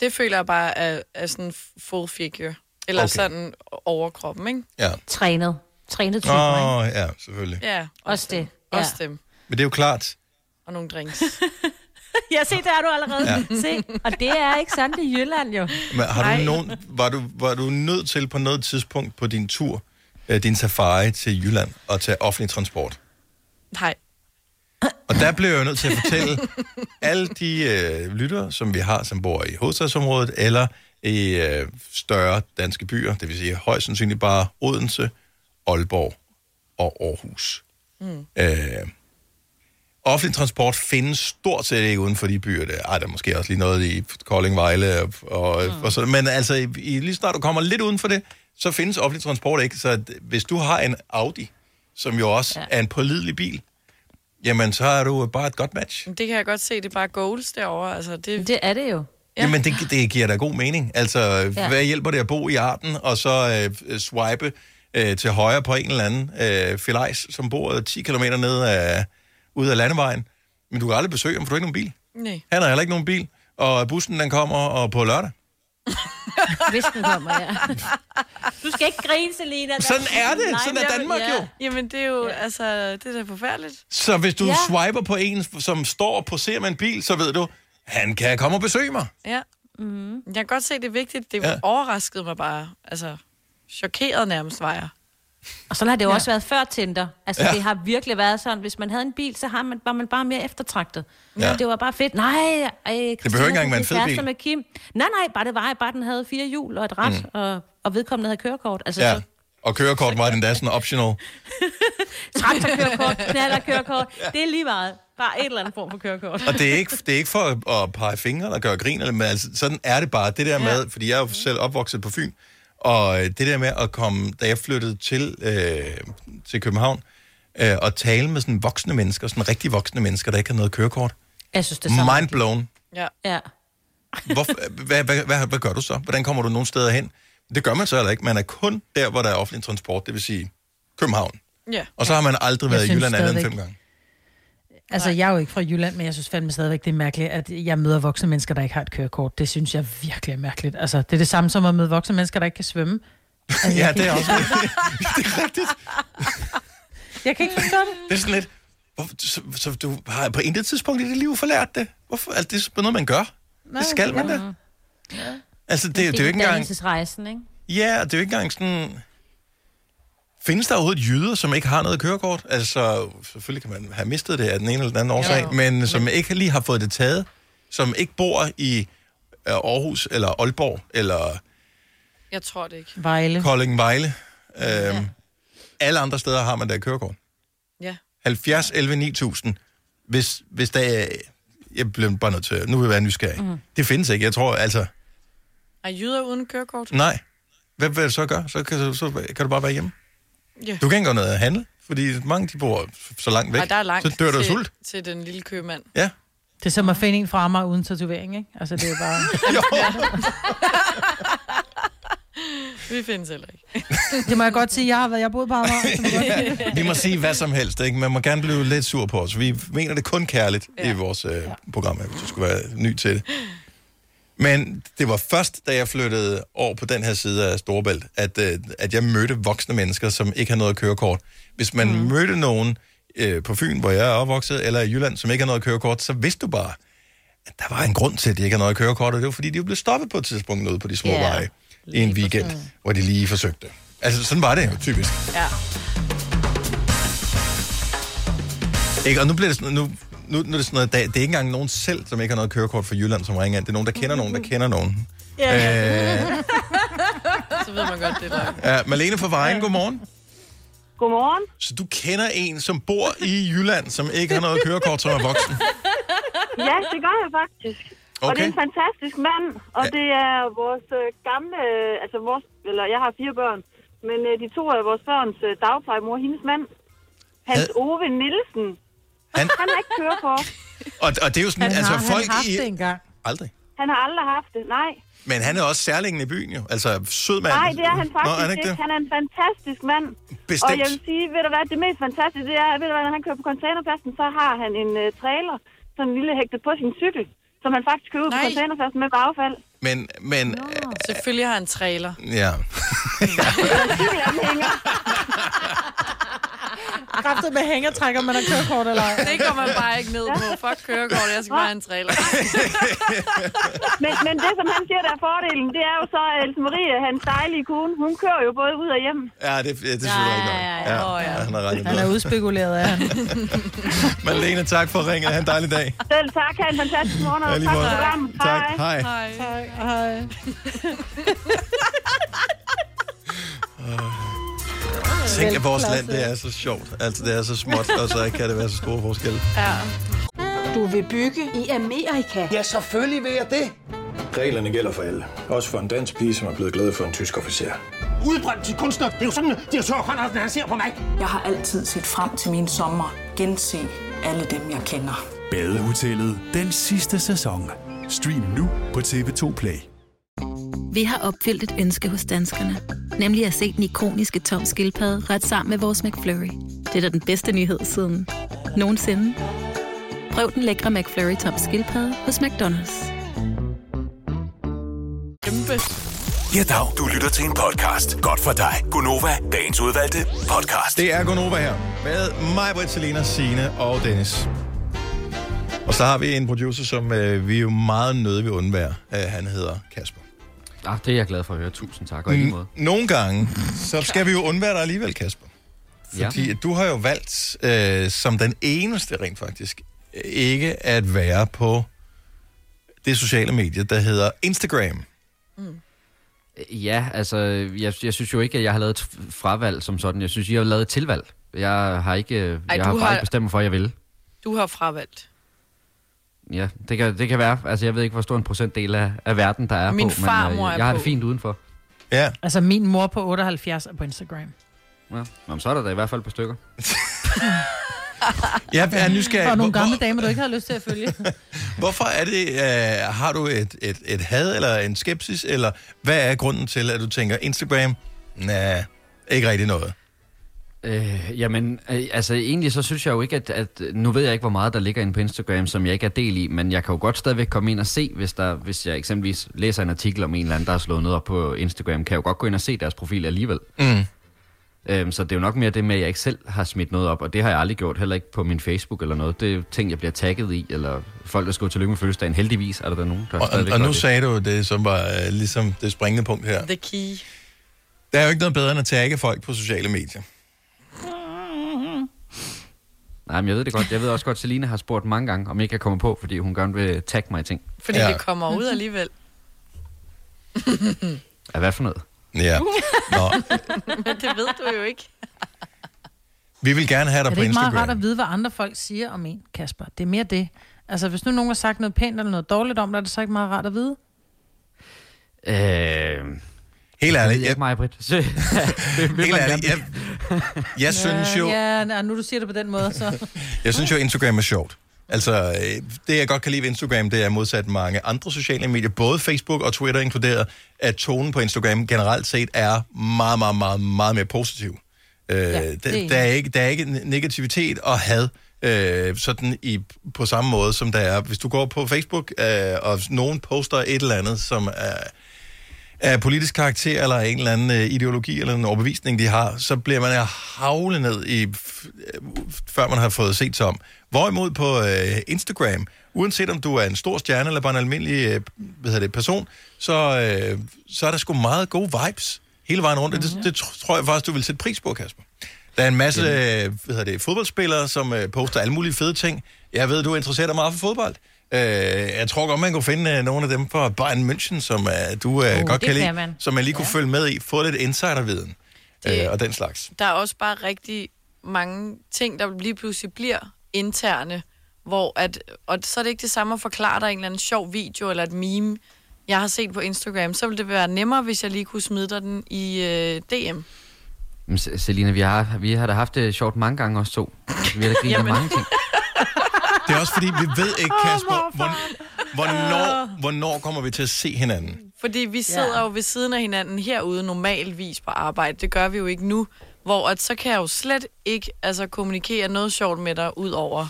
Det føler jeg bare er, er sådan full figure. Eller Okay. sådan overkroppen, ikke? Ja. Trænet. Trænet typer, Åh, oh, ja, selvfølgelig. Ja, Også det. Også Ja. dem. Men det er jo klart, Og nogle drinks. Ja, se, der er du allerede. Ja. Se, og det er ikke sandt i Jylland, jo. Men har Nej. du nogen, var, du, var du nødt til på noget tidspunkt på din tur, øh, din safari til Jylland, at tage offentlig transport? Nej. Og der blev jeg jo nødt til at fortælle alle de øh, lyttere, som vi har, som bor i hovedstadsområdet, eller i øh, større danske byer, det vil sige højst sandsynligt bare Odense, Aalborg og Aarhus. Mm. Øh, offentlig transport findes stort set ikke uden for de byer. Der. Ej, der er måske også lige noget i Kolding, Vejle og, og, mm. og sådan. Men altså, i, lige snart du kommer lidt uden for det, så findes offentlig transport ikke. Så at, hvis du har en Audi, som jo også ja. er en pålidelig bil, jamen så er du bare et godt match. Det kan jeg godt se, det er bare goals derovre. Altså, det... det er det jo. Ja. Jamen, det, det giver da god mening. Altså, ja. Ja. hvad hjælper det at bo i Arden, og så øh, swipe øh, til højre på en eller anden øh, filajs, som bor 10 km ned af, ude af landevejen. Men du kan aldrig besøge ham, for du har ikke nogen bil. Nej. Han har heller ikke nogen bil, og bussen den kommer og på lørdag. Hvis den kommer, ja. Du skal ikke grine, Selina. Sådan er det. Sådan er Danmark jo. Jamen, det er jo, ja. altså, det er da forfærdeligt. Så hvis du Ja. swiper på en, som står og poserer med en bil, så ved du, han kan komme og besøge mig. Ja. Mm. Jeg kan godt se, det er vigtigt. Det ja. overraskede mig bare. Altså, chokeret nærmest var jeg. Og sådan har det jo Ja. ja. også været før Tinder. Altså, Ja. ja. det har virkelig været sådan, hvis man havde en bil, så har man, var man bare mere eftertragtet. Ja. Ja. Det var bare fedt. Nej, ej, behøver ikke engang være en fed bil. Med Kim. Nej, nej, bare det var, bare den havde fire hjul og et ret, mm. og, og vedkommende havde kørekort. Altså, Ja. så, Og kørekort var den der sådan optional. traktorkørekort, knallerkørekort, det er lige meget. Bare et eller andet form for kørekort. Og det er ikke, det er ikke for at, at pege fingre eller gøre grin, eller, men altså, sådan er det bare. Det der med, fordi jeg er jo selv opvokset på Fyn, og øh, det der med at komme, da jeg flyttede til, øh, til København, øh, at tale med sådan voksne mennesker, sådan rigtig voksne mennesker, der ikke har noget kørekort. Jeg synes, det er så Mind blown. Ja. Ja. Hvorfor, hvad, hvad, hvad, hvad gør du så? Hvordan kommer du nogen steder hen? Det gør man så heller ikke. Man er kun der, hvor der er offentlig transport, det vil sige København. Ja. Og så har man aldrig Jeg været i Jylland andet end fem gange. Altså, jeg er jo ikke fra Jylland, men jeg synes fandme stadigvæk, det er mærkeligt, at jeg møder voksne mennesker, der ikke har et kørekort. Det synes jeg virkelig er mærkeligt. Altså, det er det samme som at møde voksne mennesker, der ikke kan svømme. Altså, Ja, jeg kan det er ikke- også det er rigtigt. Jeg kan ikke forstå det. Det er sådan lidt... Så, så, du har på intet tidspunkt i dit liv forlært det? Hvorfor? Altså, det er sådan noget, man gør. det skal man da. Altså, det, det, er jo ikke engang... Dannelsesrejsen, ikke? Ja, og det er jo ikke engang sådan... Findes der overhovedet jyder, som ikke har noget kørekort? Altså, selvfølgelig kan man have mistet det af den ene eller den anden årsag, jo. men som ikke lige har fået det taget, som ikke bor i øh, Aarhus eller Aalborg eller Jeg tror det ikke. Vejle. Kolding, Vejle. Øhm, Alle andre steder har man da kørekort. Ja. 70, 11, 9000. Hvis, hvis der er... Jeg bliver bare nødt til... Nu vil jeg være nysgerrig. Mm. Det findes ikke. Jeg tror, altså... Er jyder uden kørekort? Nej. Hvad vil du så gøre? Så kan, du, så kan du bare være hjemme. Ja. Du kan ikke gøre noget at handle, fordi mange de bor så langt væk. Ej, der er langt så dør du af til, sult. til den lille købmand. Ja. Det er som at finde en fra mig uden tatovering, ikke? Altså, det er bare... Vi findes heller ikke. det må jeg godt sige, jeg har været, jeg boet på Amager. sige. Vi må sige hvad som helst, ikke? Man må gerne blive lidt sur på os. Vi mener det kun kærligt ja. i vores øh, program, her, hvis du skulle være ny til det. Men det var først, da jeg flyttede over på den her side af Storebælt, at, øh, at jeg mødte voksne mennesker, som ikke har noget kørekort. Hvis man mm. mødte nogen øh, på Fyn, hvor jeg er opvokset, eller i Jylland, som ikke har noget kørekort, så vidste du bare, at der var en grund til, at de ikke har noget kørekort, og det var fordi, de blev stoppet på et tidspunkt ude på de små yeah. veje i en weekend, hvor de lige forsøgte. Altså, sådan var det jo typisk. Ja. Ikke? Og nu bliver det sådan, nu, nu, nu er det sådan noget, det er ikke engang nogen selv, som ikke har noget kørekort for Jylland, som ringer ind. Det er nogen, der kender nogen, der kender nogen. Ja. Øh, Så ved man godt, det er løgn. ja, Malene fra Vejen, godmorgen. Godmorgen. Så du kender en, som bor i Jylland, som ikke har noget kørekort, som er voksen? Ja, det gør jeg faktisk. Okay. Og det er en fantastisk mand, og Ja. det er vores øh, gamle, øh, altså vores, eller jeg har fire børn, men øh, de to af vores børns øh, dagplejemor, hendes mand, Hans Ove Nielsen. Han- Han, har ikke kørekort. Og, og det er jo sådan, Han altså har, folk han har haft i... det engang. Aldrig. Han har aldrig haft det, nej. Men han er også særlingen i byen jo. Altså, sød mand. Nej, det er han Nå, faktisk er han ikke. ikke det? Han er en fantastisk mand. Bestemt. Og jeg vil sige, ved du hvad, det mest fantastiske, det er, ved du hvad, når han kører på containerpladsen, så har han en uh, trailer, sådan en lille hægtet på sin cykel, som han faktisk kører ud på containerpladsen med på affald. Men, men, Selvfølgelig har han en trailer. ja. Cykelanhænger. Kræftet med hængertrækker, man har kørekort eller ej. Det går man bare ikke ned på. Fuck kørekort, jeg skal bare have en trailer. Men, men det, som han siger, der er fordelen, det er jo så, at Else Marie, hans dejlige kone, hun kører jo både ud og hjem. Ja, det, det, det synes jeg ikke nok. ja, Ja, Åh, ja. han i Han er udspekuleret af han. Malene, tak for ringet. Ha' en dejlig dag. Selv tak, ha' en fantastisk morgen, og Ja, tak for programmet. Tak. Hej. Hej. Hej. Hej. Tænk, at vores land, det er så sjovt. Altså, det er så småt, og så kan det være så store forskelle. Ja. Du vil bygge i Amerika? Ja, selvfølgelig vil jeg det. Reglerne gælder for alle. Også for en dansk pige, som er blevet glad for en tysk officer. Udbrændt til kunstner. Det er jo sådan, de har tørt, han ser på mig. Jeg har altid set frem til min sommer. Gense alle dem, jeg kender. Badehotellet den sidste sæson. Stream nu på TV2 Play. Vi har opfyldt et ønske hos danskerne. Nemlig at se den ikoniske tom skildpadde ret sammen med vores McFlurry. Det er da den bedste nyhed siden nogensinde. Prøv den lækre McFlurry tom skildpadde hos McDonald's. Kæmpe. Ja, dag. Du lytter til en podcast. Godt for dig. Gunova, dagens udvalgte podcast. Det er Gonova her. Med mig, Britt, Selina, Signe og Dennis. Og så har vi en producer, som øh, vi jo meget nødt vil undvære. Øh, han hedder Kasper. Ah, det er jeg glad for at høre. Tusind tak, og i lige måde. Nogle gange, så skal vi jo undvære dig alligevel, Kasper. Fordi ja. du har jo valgt, øh, som den eneste rent faktisk, øh, ikke at være på det sociale medie, der hedder Instagram. Ja, altså, jeg, jeg synes jo ikke, at jeg har lavet et fravalg som sådan. Jeg synes, I har lavet et tilvalg. Jeg har ikke, Ej, jeg har du bare har- ikke bestemt mig for, at jeg vil. Du har fravalgt. Ja, det kan, det kan være. Altså, jeg ved ikke, hvor stor en procentdel af, af verden, der er Min på. farmor øh, er jeg har på. det fint udenfor. Ja. Altså, min mor på 78 er på Instagram. Ja. Nå, men så er der da i hvert fald et par stykker. Jeg er nysgerrig. Og nogle Hvor- gamle damer, du ikke havde lyst til at følge. Hvorfor er det, øh, har du et, et, et had eller en skepsis, eller hvad er grunden til, at du tænker, Instagram, nej, ikke rigtig noget? Øh, jamen, øh, altså egentlig så synes jeg jo ikke, at, at... Nu ved jeg ikke, hvor meget der ligger inde på Instagram, som jeg ikke er del i, men jeg kan jo godt stadigvæk komme ind og se, hvis, der, hvis jeg eksempelvis læser en artikel om en eller anden, der har slået noget op på Instagram, kan jeg jo godt gå ind og se deres profil alligevel. Mm. Øhm, så det er jo nok mere det med, at jeg ikke selv har smidt noget op, og det har jeg aldrig gjort, heller ikke på min Facebook eller noget. Det er ting, jeg bliver tagget i, eller folk, der skriver tillykke med fødselsdagen. Heldigvis er der, der nogen, der Og, stadigvæk og nu det. sagde du det, som var øh, ligesom det springende punkt her. The key. Der er jo ikke noget bedre end at tagge folk på sociale medier. Nej, men jeg ved det godt. Jeg ved også godt, at Selina har spurgt mange gange, om ikke jeg kommer på, fordi hun gerne vil tagge mig i ting. Fordi ja. det kommer ud alligevel. Ja, hvad for noget? Ja. Nå, Men det ved du jo ikke. vi vil gerne have Er dig det på ikke meget Instagram. rart at vide, hvad andre folk siger om en, Kasper? Det er mere det. Altså, hvis nu nogen har sagt noget pænt eller noget dårligt om dig, er det så ikke meget rart at vide? Øh... Helt ærligt, Jeg, jeg, mig, Britt. Så, Helt ærligt, jeg, jeg synes jo... Ja, ja, nu du siger det på den måde, så... Jeg synes jo, Instagram er sjovt. Altså, øh, det jeg godt kan lide ved Instagram, det er modsat mange andre sociale medier, både Facebook og Twitter inkluderet, at tonen på Instagram generelt set er meget, meget, meget, meget mere positiv. Øh, er der, der, er ikke, der er ikke negativitet og had øh, sådan i, på samme måde, som der er. Hvis du går på Facebook, øh, og nogen poster et eller andet, som er af politisk karakter, eller en eller anden øh, ideologi, eller en overbevisning, de har, så bliver man havlet ned i, øh, før man har fået set sig om. Hvorimod på øh, Instagram, uanset om du er en stor stjerne, eller bare en almindelig øh, hvad hedder det, person, så, øh, så er der sgu meget gode vibes hele vejen rundt. Mm-hmm. Det, det tr- tror jeg faktisk, du vil sætte pris på, Kasper. Der er en masse øh, hvad hedder det, fodboldspillere, som øh, poster alle mulige fede ting. Jeg ved, du interesserer dig meget for fodbold. Øh, jeg tror godt, man kunne finde øh, nogle af dem fra Bayern München, som øh, du øh, Uh, godt kan lide, kan man. som man lige kunne følge med i, få lidt insiderviden Det- øh, og den slags. Der er også bare rigtig mange ting, der lige pludselig bliver interne, hvor at, og så er det ikke det samme at forklare dig en eller anden sjov video eller et meme, jeg har set på Instagram. Så ville det være nemmere, hvis jeg lige kunne smide dig den i øh, DM. Selina, vi har, vi har da haft det sjovt mange gange også to. Vi har da grinet mange ting. Det er også fordi, vi ved ikke, Kasper, hvor, hvornår, hvornår kommer vi til at se hinanden? Fordi vi sidder ja. jo ved siden af hinanden herude normalvis på arbejde. Det gør vi jo ikke nu. Hvor at, så kan jeg jo slet ikke altså, kommunikere noget sjovt med dig ud over.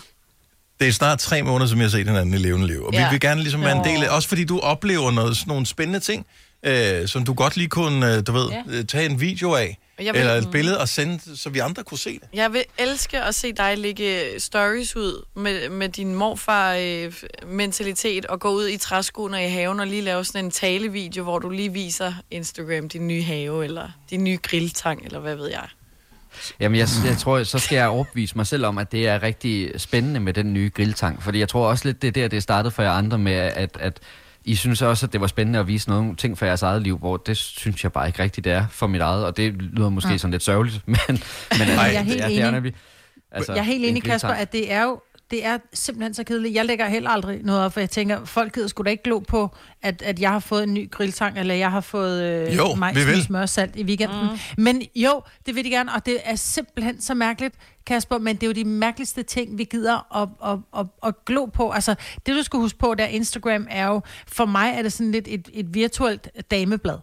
Det er snart tre måneder, som jeg har set hinanden i levende liv. Og ja. Vi vil gerne ligesom være en del af, også fordi du oplever noget, sådan nogle spændende ting, øh, som du godt lige kunne, øh, du ved, Ja. ja. tage en video af, jeg vil- eller et billede og sende, så vi andre kunne se det. Jeg vil elske at se dig lægge stories ud med, med din morfar-mentalitet og gå ud i træskoene i haven og lige lave sådan en talevideo, hvor du lige viser Instagram din nye have, eller din nye grilltang, eller hvad ved jeg. Jamen, jeg, jeg tror, så skal jeg overbevise mig selv om, at det er rigtig spændende med den nye grilltang. Fordi jeg tror også lidt, det er der, det startede for jer andre med, at, at I synes også, at det var spændende at vise nogle ting fra jeres eget liv, hvor det synes jeg bare ikke rigtigt, det er for mit eget. Og det lyder måske mm. sådan lidt sørgeligt, men, men Jeg er helt det, enig. Altså, jeg er helt en enig, Kasper, at det er jo det er simpelthen så kedeligt. Jeg lægger heller aldrig noget op, for jeg tænker, folk gider sgu da ikke glo på, at, at jeg har fået en ny grilltang, eller jeg har fået øh, Jo, majs vi vil. med smørsalt i weekenden. Mm. Men jo, det vil de gerne, og det er simpelthen så mærkeligt, Kasper, men det er jo de mærkeligste ting, vi gider at, at, at, at glo på. Altså, det du skal huske på, der Instagram er jo, for mig er det sådan lidt et, et virtuelt dameblad.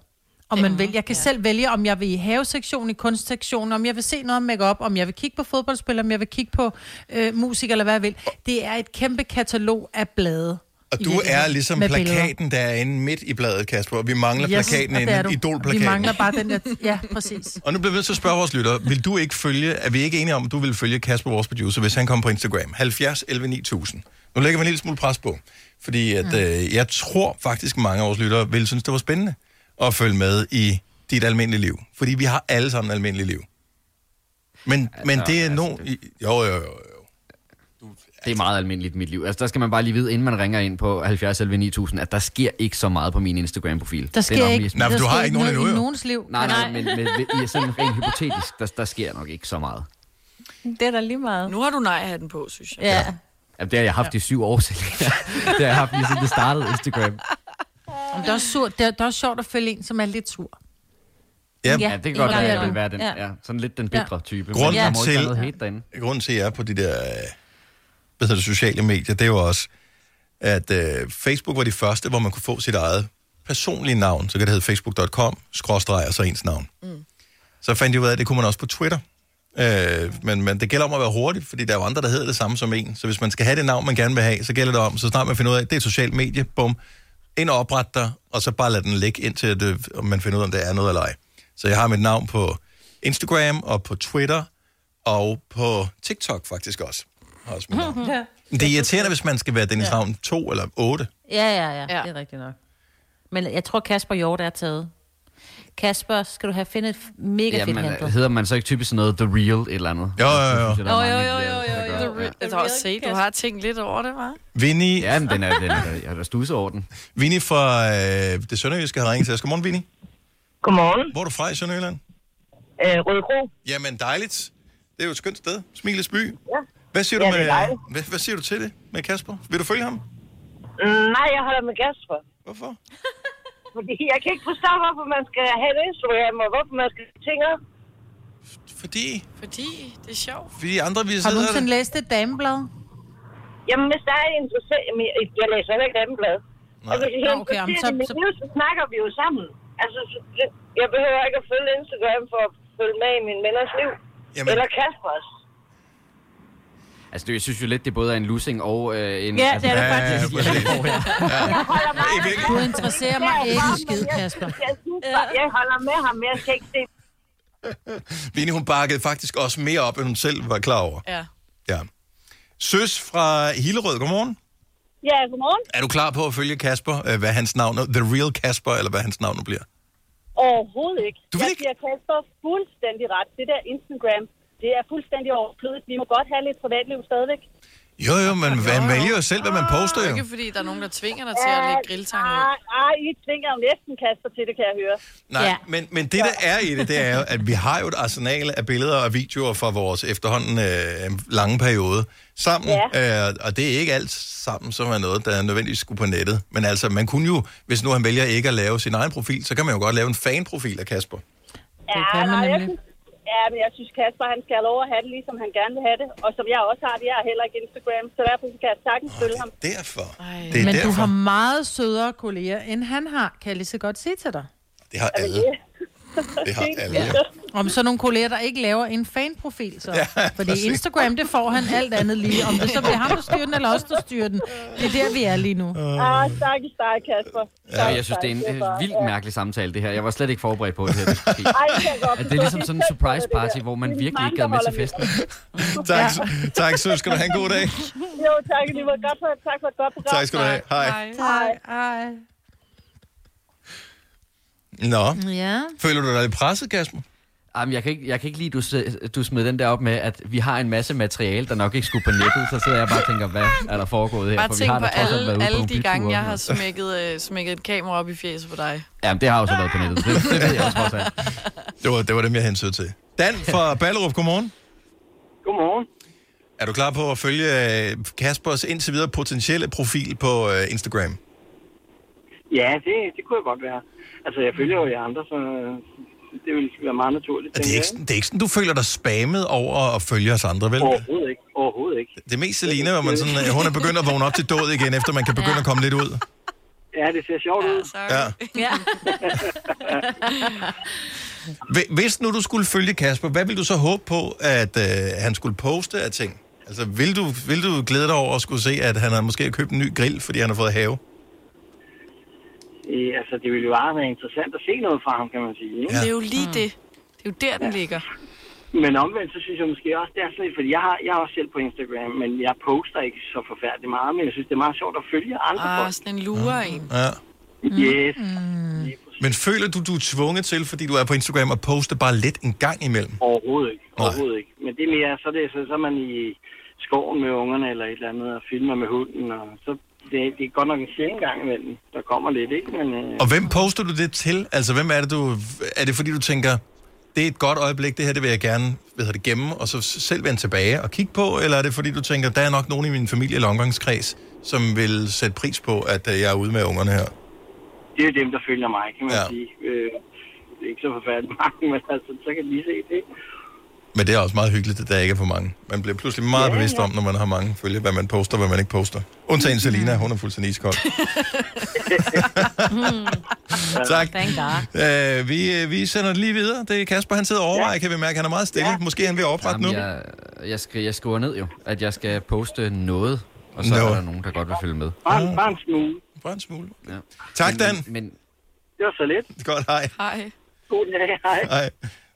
Om man vil. Jeg kan ja. selv vælge, om jeg vil i havesektionen, i kunstsektionen, om jeg vil se noget om makeup, om jeg vil kigge på fodboldspillere, om jeg vil kigge på øh, musik, eller hvad jeg vil. Det er et kæmpe katalog af blade. Og du er ligesom med billeder. plakaten, der er inde midt i bladet, Kasper, og vi mangler Yes, plakaten og inde, idolplakaten. Vi mangler bare den der... Ja, præcis. Og nu bliver vi nødt til at spørge vores lyttere, vil du ikke følge, er vi ikke enige om, at du vil følge Kasper, vores producer, hvis han kommer på Instagram? 70 11 9000. Nu lægger vi en lille smule pres på, fordi at, Mm. øh, jeg tror faktisk, mange af vores lyttere vil synes, det var spændende at følge med i dit almindelige liv. Fordi vi har alle sammen et almindeligt liv. Men, altså, men det er altså, no... Jo, jo, jo. Det er meget almindeligt i mit liv. Altså, der skal man bare lige vide, inden man ringer ind på 70 11 9000, at der sker ikke så meget på min Instagram-profil. Der Det er sker ikke, mest- Nej, der du har ikke nogen endnu, jo. nogens liv. Nej, nej, men, men, men i sådan rent hypotetisk, der, der sker nok ikke så meget. Det er da lige meget. Nu har du nej-hatten på, synes jeg. Ja. Jamen, det har jeg haft i syv år, Selina. det har jeg haft lige siden det startede Instagram. Men det er også, sur, det er, det er også sjovt at følge en, som er lidt sur. Ja, ja det kan godt være, at jeg vil være den, ja. sådan lidt den bitre type. Grunden være til, grunden til, at jeg er på de der øh, hvad det, sociale medier, det er jo også, at øh, Facebook var de første, hvor man kunne få sit eget personlige navn. Så kan det hedde facebook.com, skråstreg og så ens navn. Mm. Så fandt jeg ud af, at det kunne man også på Twitter. Øh, men, men det gælder om at være hurtig, fordi der er jo andre, der hedder det samme som en. Så hvis man skal have det navn, man gerne vil have, så gælder det om, så snart man finder ud af, at det er et socialt medie, bum, ind og opret dig, og så bare lad den ligge indtil det, om man finder ud af, om det er noget eller ej. Så jeg har mit navn på Instagram og på Twitter og på TikTok faktisk også. Har også mit navn. ja. Det er irriterende, hvis man skal være Dennis Ravn 2 eller 8. Ja, ja, ja, ja, det er rigtigt nok. Men jeg tror, Kasper Hjort er taget. Kasper, skal du have fundet et mega Ja, fedt handle? hedder man så ikke typisk sådan noget The Real et eller andet? Jo, jo, jo. Synes Jo, jo, jo, jo, jo. Jeg har også set, du har tænkt lidt over det, hva'? Vinnie... Ja, men den er, den er, jeg har da stusset over den. Vinnie fra øh, det Sønderjyske har ringet til os. Godmorgen, Vinnie. Godmorgen. Hvor er du fra i Sønderjylland? Øh, Rødekro. Jamen, dejligt. Det er jo et skønt sted. Smilets by. Ja. Hvad siger, Ja, du det er med, dejligt. hvad, hvad siger du til det med Kasper? Vil du følge ham? Mm, nej, jeg holder med Kasper. Hvorfor? Fordi jeg kan ikke forstå, hvorfor man skal have et Instagram, og hvorfor man skal tænke. Fordi? Fordi det er sjovt. Fordi andre vi Har du nogensinde læst et dameblad? Jamen, hvis der er interessant... Jamen, jeg, læser heller ikke andet blad. Og hvis jeg Nå, er okay, jamen, interesseret så- mit liv, så snakker vi jo sammen. Altså, så, det- jeg behøver ikke at følge Instagram for at følge med i min venners liv. Jamen- Eller Kaspers. Altså, det, jeg synes jo lidt, det både er en losing og øh, en... Ja, altså, det er det ja, faktisk. ja, ja, ja, ja. Jeg holder med Du interesserer mig ikke skid, Kasper. Jeg, synes jeg holder med ham, men jeg skal ikke se Vinnie, hun bakkede faktisk også mere op, end hun selv var klar over. Ja. Ja. Søs fra Hillerød, godmorgen. Ja, godmorgen. Er du klar på at følge Kasper, øh, hvad hans navn er? The Real Kasper, eller hvad hans navn nu bliver? Overhovedet ikke. Du vil jeg giver Kasper fuldstændig ret. Det der Instagram, det er fuldstændig overflødigt. Vi må godt have lidt privatliv stadigvæk. Jo, jo, men man vælger jo selv, hvad man poster jo. Ikke fordi der er nogen, der tvinger dig til at lægge grilltang ud. Ah, ah, I tvinger jo næsten Kasper til det, kan jeg høre. Nej, ja. men, men det, der er i det, det er jo, at vi har jo et arsenal af billeder og videoer fra vores efterhånden øh, lange periode sammen. Ja. Øh, og det er ikke alt sammen, som er noget, der nødvendigvis skulle på nettet. Men altså, man kunne jo, hvis nu han vælger ikke at lave sin egen profil, så kan man jo godt lave en fanprofil af Kasper. Ja, kan man nej, jeg nemlig. synes, ja, men jeg synes, Kasper han skal have lov at have det, ligesom han gerne vil have det. Og som jeg også har det, jeg har heller ikke Instagram, så derfor kan jeg sagtens følge ham. Derfor. Det Men du har meget sødere kolleger, end han har, kan jeg lige så godt sige til dig. Det har alle. Det har alle. Ja. Om så nogle kolleger, der ikke laver en fanprofil, så. Ja, Fordi præcis. Instagram, det får han alt andet lige. Om det så bliver ham, der styrer den, eller os, der styrer den. Det er der, vi er lige nu. Ah, stakkels dig, Kasper. Ja, jeg synes, det er en øh, vildt mærkelig samtale, det her. Jeg var slet ikke forberedt på det her. Det. Ej, det At det er ligesom sådan en surprise party, hvor man virkelig ikke gad med til festen. Tak, tak Søs. Skal du have en god dag. Jo, tak lige måde. Godt for, tak for et godt program. Tak skal du have. Hej. Hej. Hej. Nå, Ja. føler du dig lidt presset, Kasper? Jamen, jeg kan ikke, jeg kan ikke lide, du, du smed den der op med, at vi har en masse materiale, der nok ikke skulle på nettet. Så sidder jeg bare og tænker, hvad er der foregået her? Bare For vi har på alle, på alle nogle de gange, jeg har smækket, øh, smækket et kamera op i fjeset på dig. Jamen, det har jo så været på nettet. Det, det ved jeg også trods alt. Det var, det var dem, jeg hensød til. Dan fra Ballerup, godmorgen. Godmorgen. Er du klar på at følge øh, Kaspers indtil videre potentielle profil på øh, Instagram? Ja, det, det kunne jeg godt være. Altså, jeg følger jo jer andre, så det ville være meget naturligt. Det er, ikke, det er ikke sådan, du føler dig spammet over at følge os andre, vel? Overhovedet ikke. Overhovedet ikke. Det er mest Selina, hvor man sådan, øh, hun er begyndt at vågne op til død igen, efter man kan begynde at komme lidt ud. Ja, det ser sjovt ud. Ja. Ja. Hvi- Hvis nu du skulle følge Kasper, hvad vil du så håbe på, at øh, han skulle poste af ting? Altså, vil du, vil du glæde dig over at skulle se, at han har måske købt en ny grill, fordi han har fået have? Øh, altså, det ville jo bare være interessant at se noget fra ham, kan man sige. Ikke? Ja. Det er jo lige det. Det er jo der, den ligger. Men omvendt, så synes jeg måske også, det er sådan lidt, fordi jeg har, jeg er også selv på Instagram, men jeg poster ikke så forfærdeligt meget, men jeg synes, det er meget sjovt at følge andre Ah, folk. sådan en lure en. Ja. Yes. Men føler du, du er tvunget til, fordi du er på Instagram, at poste bare lidt en gang imellem? Overhovedet ikke. Overhovedet ikke. Men det er mere, så det, så, så er man i skoven med ungerne eller et eller andet, og filmer med hunden, og så det, det er godt nok en sjældent gang imellem. Der kommer lidt, ikke? Men, øh, Og hvem poster du det til? Altså, hvem er det, du... Er det fordi, du tænker, det er et godt øjeblik, det her, det vil jeg gerne hedder det, gemme, og så selv vende tilbage og kigge på? Eller er det fordi, du tænker, der er nok nogen i min familie eller omgangskreds, som vil sætte pris på, at øh, jeg er ude med ungerne her? det er dem, der følger mig, kan man Ja. sige. Øh, det er ikke så forfærdeligt mange, men altså, så kan de lige se det. Men det er også meget hyggeligt, at der ikke er for mange. Man bliver pludselig meget Ja, bevidst ja. om, når man har mange følge, hvad man poster, hvad man ikke poster. Undtagen Selina, hun er fuldstændig iskold. tak. Thank God. Øh, vi, øh, vi sender det lige videre. Det er Kasper, han sidder og overvejer, kan vi mærke, han er meget stille. Måske er han ved at oprette nu. Jamen, jeg, jeg, skri, jeg skriver ned jo, at jeg skal poste noget, og så Nå. er der nogen, der godt vil følge med. Bare, bare en smule. Bare en smule. Ja. Tak, men, Dan. Men, Det var så lidt. Godt, hej. Hej. God dag, hej. Hej.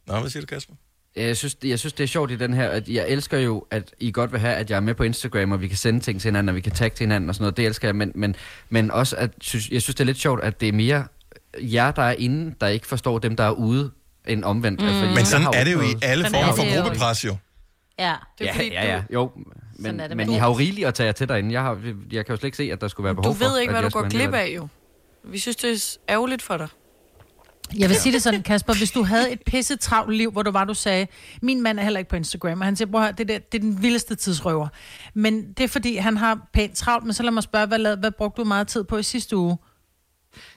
Nå, hvad siger du, Kasper? Jeg synes, jeg synes, det er sjovt i den her, at jeg elsker jo, at I godt vil have, at jeg er med på Instagram, og vi kan sende ting til hinanden, og vi kan tagge til hinanden og sådan noget. Det elsker jeg, men, men, men også, at synes, jeg synes, det er lidt sjovt, at det er mere jer, der er inde, der ikke forstår dem, der er ude, end omvendt. Mm. fordi Men sådan er det jo i alle former er for gruppepres, jo. Ja. Det er Ja, fordi, ja, ja, jo. Men, Sådan er det men I har jo rigeligt at tage til derinde. Jeg, har, jeg kan jo slet ikke se, at der skulle være Du, behov du for. ved ikke, at hvad du går glip af, jo. Vi synes, det er ærgerligt for dig. Jeg vil sige det sådan, Kasper, hvis du havde et pisse travlt liv, hvor du var, du sagde, min mand er heller ikke på Instagram, og han siger, bror, det, der, det er den vildeste tidsrøver. Men det er fordi, han har pænt travlt, men så lad mig spørge, hvad, lad- hvad brugte du meget tid på i sidste uge?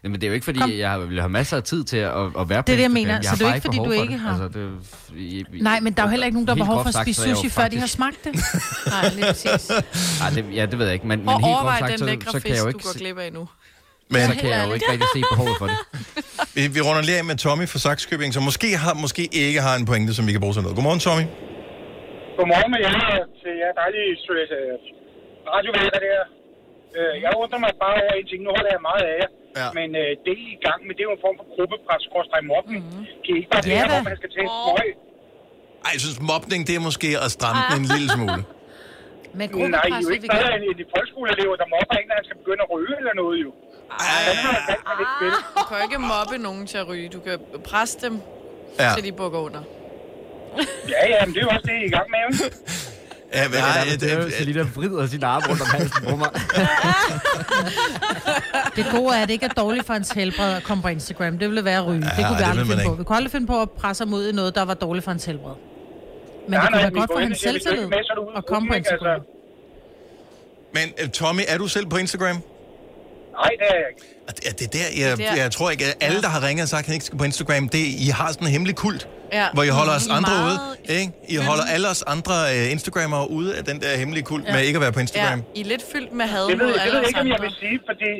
Jamen, det er jo ikke, fordi Kom. jeg har- vil have masser af tid til at, at være på Det er det, jeg Instagram. mener. Jeg Så det er jo ikke, fordi du ikke har- Altså, det, I- I- Nej, men der er jo heller ikke nogen, der har behov for at spise jeg sushi, før de har faktisk- smagt det. Nej, lige præcis. Nej, det, ja, det ved jeg ikke, men, men Og helt overvej sagt, den så, lækre så kan jeg fisk, jo du ikke, går se- glip af nu. Men så kan jeg jo ikke rigtig se behovet for det. vi, vi runder lige af med Tommy fra Saxkøbing, som måske har, måske ikke har en pointe, som vi kan bruge til noget. Godmorgen, Tommy. Godmorgen med jer til jer dejlige øh, radioværter der. Øh, Jeg undrer mig bare over en ting. Nu holder jeg meget af jer. Ja. Men øh, det I er i gang med, det er jo en form for gruppepres, skorstræk mobning. Mm-hmm. Kan I ikke bare det hvor man skal tage en smøg? Ej, jeg synes, mobning, det er måske at stramme den en lille smule. Men Nej, I er jo ikke bedre end en folkeskoleelever, der mobber en, når han skal begynde at ryge eller noget jo. Ej, man ikke vil. du kan jo ikke mobbe nogen til at ryge. Du kan presse dem, Ja. til de bukker under. Ja, ja, men det er jo også det, I er i gang med. jo. Ja, men, Nej, ej, det, det, det, det, Selina vrider sin arm rundt om halsen på mig. Det gode er, at det ikke er dårligt for hans helbred at komme på Instagram. Det ville være at ryge. Ja, det kunne vi det aldrig finde på. ikke. Vi kunne aldrig finde på at presse ham ud i noget, der var dårligt for hans helbred. Men Nej, det kunne nej, være godt for hans selvtillid er er at komme på? Instagram. men øh, Tommy, er du selv på Instagram? Nej, det er jeg ikke. Og det, det er der, jeg, Det er der. jeg tror ikke, at alle, der har ringet og sagt, at han ikke skal på Instagram, det, I har sådan en hemmelig kult, Ja. hvor I holder os er andre meget- ude. Ikke? I holder alle os andre uh, Instagrammere ude af den der hemmelige kult ja. med ikke at være på Instagram. Ja, I er lidt fyldt med had Det ved, det ved jeg ikke, om jeg vil sige, fordi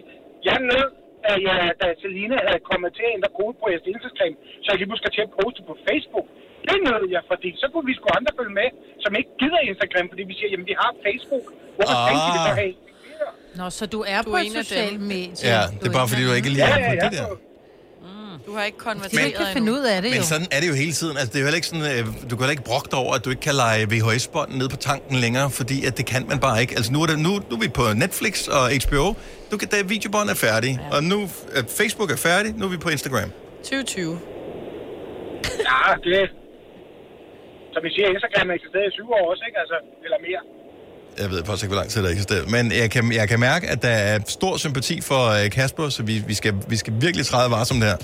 jeg er nødt, da, jeg, da Selina havde kommet til at ændre kode på jeres Instagram, så jeg lige pludselig skal til at poste på Facebook. Det nød jeg, fordi så kunne vi sgu andre følge med, som ikke gider Instagram, fordi vi siger, jamen vi har Facebook. Hvorfor Ah. ah. skal vi så have? Nå, så du er Du på er et en af socialt medie. Ja, det er bare fordi, du ikke lige Ja, er ja, på det der. Du har ikke konverteret ikke kan finde ud af det, Men jo. sådan er det jo hele tiden. Altså, det er jo heller ikke sådan, øh, du kan ikke brokke dig over, at du ikke kan lege VHS-bånd ned på tanken længere, fordi at det kan man bare ikke. Altså, nu er, det, nu, nu er vi på Netflix og HBO. Du kan, da videobånd er færdig, ja. og nu øh, Facebook er færdig, nu er vi på Instagram. 2020. Ja, det Som vi siger, Instagram har eksisteret i syv år også, ikke? Altså, eller mere. Jeg ved faktisk ikke, hvor lang tid der eksisterer. Men jeg kan, jeg kan mærke, at der er stor sympati for øh, Kasper, så vi, vi, skal, vi skal virkelig træde varsom der.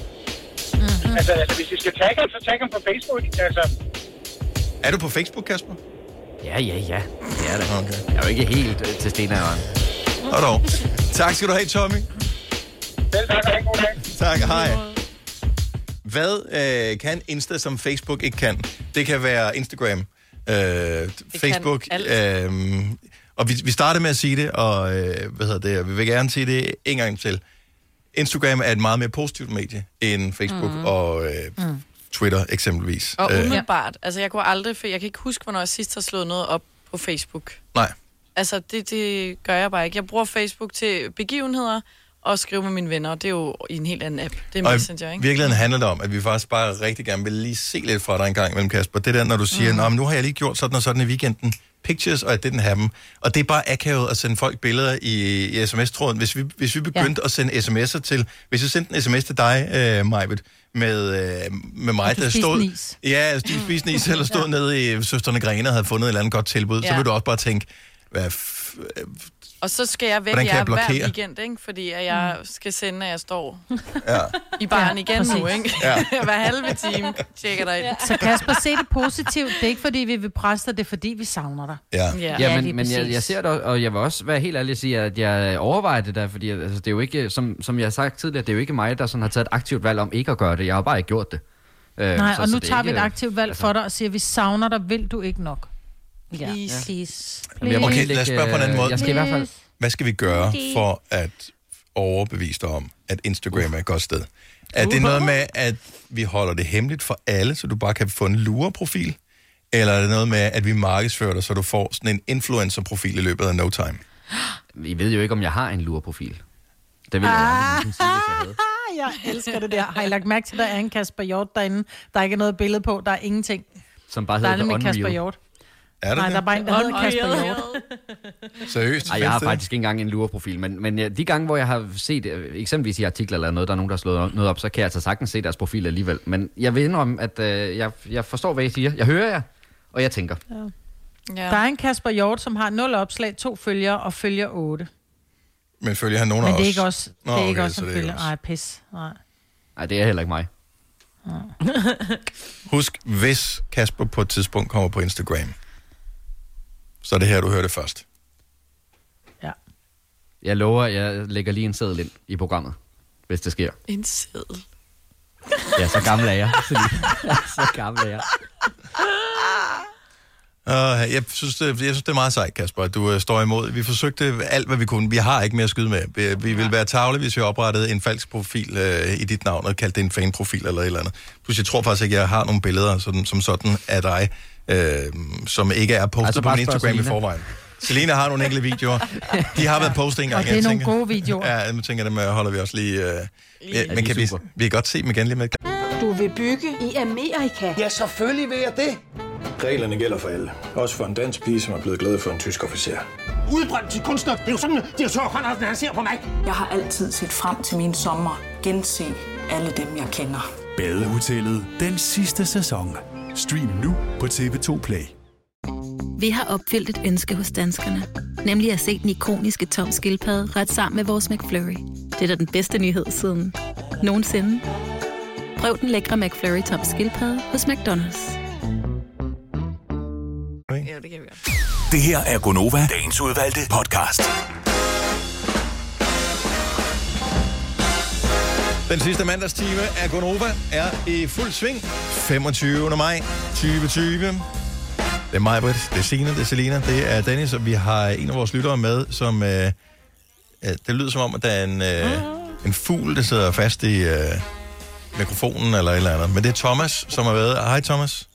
Mm-hmm. Altså, altså, hvis I skal tagge ham, så tag ham på Facebook. Altså, Er du på Facebook, Kasper? Ja, ja, ja. Det er det. Okay. Jeg er jo ikke helt øh, til stenalderen. Og dog. Tak skal du have, Tommy. selv tak, og en god dag. Tak, hej. Hvad øh, kan Insta, som Facebook ikke kan? Det kan være Instagram, øh, Facebook. Øh, og vi, vi startede med at sige det, og øh, hvad hedder det, og vi vil gerne sige det en gang til. Instagram er et meget mere positivt medie end Facebook mm. og øh, Mm. Twitter eksempelvis. Og Øh, umiddelbart, altså jeg kunne aldrig, for jeg kan ikke huske, hvornår jeg sidst har slået noget op på Facebook. nej. Altså det, det gør jeg bare ikke. Jeg bruger Facebook til begivenheder og skrive med mine venner, og det er jo i en helt anden app. Det er Og Messenger, i ikke? virkeligheden handler det om, at vi faktisk bare rigtig gerne vil lige se lidt fra dig en gang imellem, Kasper. Det der, når du siger, mm. nu har jeg lige gjort sådan og sådan i weekenden. Pictures, og I didn't have dem. Og det er bare akavet at sende folk billeder i, i sms-tråden. Hvis vi, hvis vi begyndte ja. at sende sms'er til... Hvis jeg sendte en sms til dig, øh, Majbet, med, øh, med mig, du der stod... is. Ja, de spiste is, eller stod nede i Søsterne Grene og havde fundet et eller andet godt tilbud. Ja. Så Ja. vil du også bare tænke, hvad f- Og så skal jeg væk jer jeg hver weekend, ikke? Fordi at jeg skal sende, at jeg står ja. i baren Ja, igen nu, præcis. ikke? Ja. hver halve time tjekker dig ind. Så Kasper, se det positivt. Det er ikke, fordi vi vil presse dig, det er, fordi vi savner dig. Ja. Ja. Ja, men, men jeg, jeg ser det, og jeg vil også være helt ærlig at sige, at jeg overvejer det der, fordi altså, det er jo ikke, som, som jeg har sagt tidligere, det er jo ikke mig, der sådan har taget et aktivt valg om ikke at gøre det. Jeg har bare ikke gjort det. Øh, Nej, så- og så nu er tager vi et ikke- aktivt valg for dig og siger, vi savner dig, vil du ikke nok? Ja. Please, please. Jeg må Okay, lad os spørge på en anden måde. Jeg skal i hvert fald... Hvad skal vi gøre for at overbevise dig om, at Instagram er et godt sted? Er det noget med, at vi holder det hemmeligt for alle, så du bare kan få en lureprofil? Eller er det noget med, at vi markedsfører dig, så du får sådan en influencer-profil i løbet af no time? I ved jo ikke, om jeg har en lureprofil. Det vil jeg Ah. aldrig sige, hvis jeg havde. Jeg elsker det der. Har I lagt mærke til, at der er en Kasper Hjort derinde? Der er ikke noget billede på, der er ingenting. Som bare Der er hedder nemlig Kasper. Hjort. Er der Nej, det? der er bare en, der hedder Kasper Hjort. Seriøst? Ej, jeg har faktisk ikke engang en lureprofil, men, men ja, de gange, hvor jeg har set, øh, eksempelvis i artikler eller noget, der er nogen, der har slået noget op, så kan jeg altså sagtens se deres profil alligevel. Men jeg vil indrømme, at øh, jeg, jeg forstår, hvad I siger. Jeg hører jer, og jeg tænker. Ja. Der er en Kasper Hjort, som har 0 opslag, to følgere og følger 8. Men følger han nogen Men af det er os? ikke også, det Nå, er ikke okay, også, så som det er ikke følger. os. Nej, pis. Nej. Nej, det er heller ikke mig. Husk, hvis Kasper på et tidspunkt kommer på Instagram, så er det her, du hører det først. Jeg lover, jeg lægger lige en seddel ind i programmet, hvis det sker. En seddel. Ja, så gammel er jeg. Så, gammel er jeg. Uh, jeg, synes, det, jeg synes, det er meget sejt, Kasper, at du uh, står imod. Vi forsøgte alt, hvad vi kunne. Vi har ikke mere at skyde med. Vi, vi ville være tavle, hvis vi oprettede en falsk profil uh, i dit navn og kaldte det en fanprofil eller et eller andet. Plus, jeg tror faktisk ikke, jeg har nogle billeder sådan, som sådan af dig, uh, som ikke er postet Altså, på Instagram i forvejen. Selina har nogle enkelte videoer. De har været postet en gang. Og det er jeg nogle gode videoer. Ja, jeg tænker, dem øh, holder vi også lige... Uh, ja, men kan vi, vi kan godt se dem igen lige med. Du vil bygge i Amerika? Ja, selvfølgelig vil jeg det. Reglerne gælder for alle. Også for en dansk pige, som er blevet glad for en tysk officer. Udbrændt til kunstner. Det er jo sådan, at de har tørt, han ser på mig. Jeg har altid set frem til min sommer. Gense alle dem, jeg kender. Badehotellet den sidste sæson. Stream nu på TV2 Play. Vi har opfyldt et ønske hos danskerne. Nemlig at se den ikoniske tom skildpadde ret sammen med vores McFlurry. Det er da den bedste nyhed siden nogensinde. Prøv den lækre McFlurry tom skildpadde hos McDonald's. Ja, det kan vi godt. Det her er Gonova, dagens udvalgte podcast. Den sidste mandagstime af Gonova er i fuld sving. 25. maj 2020. Det er mig, Britt, det er Signe, det er Selina, det er Dennis, og vi har en af vores lyttere med, som... Øh, øh, det lyder som om, at der er en, øh, en fugl, der sidder fast i øh, mikrofonen eller et eller andet. Men det er Thomas, som har været... Hej, Thomas.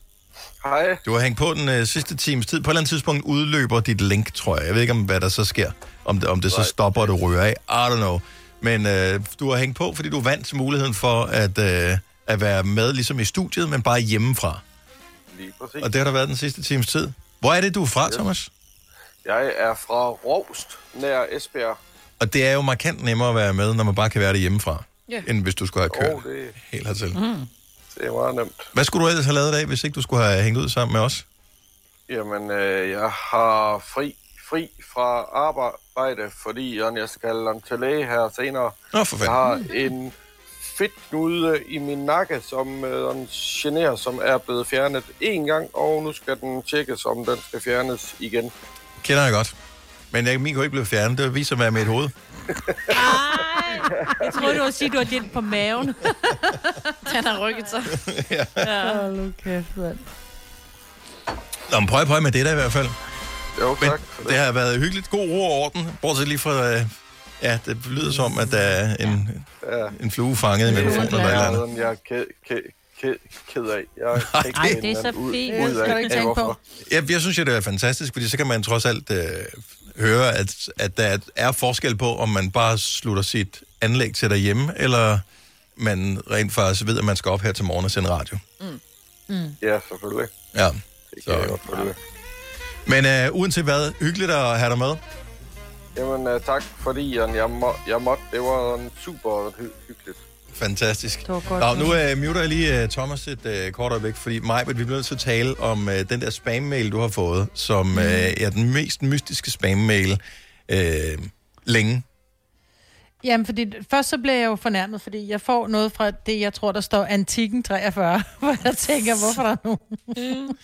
Hej. Du har hængt på den øh, sidste times tid. På et eller andet tidspunkt udløber dit link, tror jeg. Jeg ved ikke, om hvad der så sker. Om det, om det så stopper, og du ryger af. I don't know. Men øh, du har hængt på, fordi du vandt muligheden for at, øh, at være med ligesom i studiet, men bare hjemmefra. Lige præcis. Og det har der været den sidste times tid. Hvor er det, du er fra, Thomas? Jeg er fra Rovst, nær Esbjerg. Og det er jo markant nemmere at være med, når man bare kan være det hjemmefra, Ja. end hvis du skulle have kørt Åh, det, helt hertil. mm. det er meget nemt. Hvad skulle du ellers have lavet i dag, hvis ikke du skulle have hængt ud sammen med os? Jamen, øh, jeg har fri, fri fra arbejde, fordi jeg skal til læge her senere. Nå, for Jeg har en fedtknude i min nakke, som øh, generer, som er blevet fjernet én gang, og nu skal den tjekkes, om den skal fjernes igen. Kender jeg godt. Men jeg, min kunne ikke blive fjernet. Det viser, hvad med et hoved. Jeg troede, du ville sige, at du har dit på maven. Den har rykket sig. ja. ja. Mand. Nå, men prøv, prøv med det der i hvert fald. Jo, men det. det har været hyggeligt. God ro og orden. Bortset lige fra... Øh, ja, det lyder som, at der er en, Ja. en flue fanget i mikrofonen eller eller andet. Jeg er ked, ked, ked, ked af. Jeg kan ikke Ej, det er så ud, fint. Ud ikke af, tænke på. Jeg, jeg synes, at det er fantastisk, fordi så kan man trods alt øh, høre, at, at der er forskel på, om man bare slutter sit anlæg til derhjemme, eller man rent faktisk ved, at man skal op her til morgen og sende radio. Mm. Ja, selvfølgelig. Ja. Det kan jeg godt følge. Men øh, uanset hvad, hyggeligt at have dig med. Jamen, uh, tak, fordi jeg, jeg, må, jeg måtte. Det var en super hy- hyggeligt. Fantastisk. Det var godt. Nå, nu uh, muter jeg lige uh, Thomas et uh, kort øjeblik, fordi Maj, vi bliver nødt til at tale om uh, den der spam-mail, du har fået, som uh, er den mest mystiske spam-mail uh, længe. Jamen, fordi først så bliver jeg jo fornærmet, fordi jeg får noget fra det, jeg tror, der står Antikken 43, hvor jeg tænker, hvorfor der er nogen?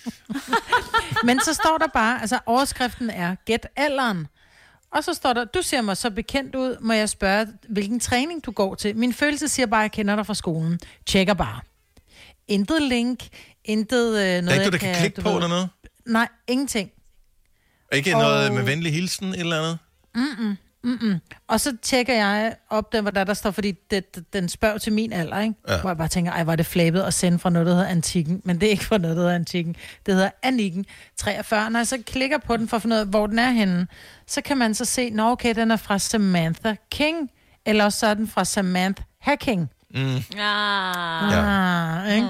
Men så står der bare, altså overskriften er, gæt alderen. Og så står der, du ser mig så bekendt ud, må jeg spørge, hvilken træning du går til. Min følelse siger bare, at jeg kender dig fra skolen. Tjekker bare. intet link, intet øh, noget, Der er ikke du, der kan klikke på ved- eller noget? Nej, ingenting. Ikke Og- noget med venlig hilsen eller andet? Mm-mm. Mm-mm. Og så tjekker jeg op, der, hvor der, der står, fordi det, den spørger til min alder, ikke? Ja. Hvor jeg bare tænker, ej, var det flabet at sende fra noget, der hedder Antikken. Men det er ikke fra noget, der hedder Antikken. Det hedder Anniken 43. Når jeg så klikker på den for at finde ud af, hvor den er henne, så kan man så se, nå okay, den er fra Samantha King, eller også så er den fra Samantha Hacking. Mm. Ah. Ah, ikke?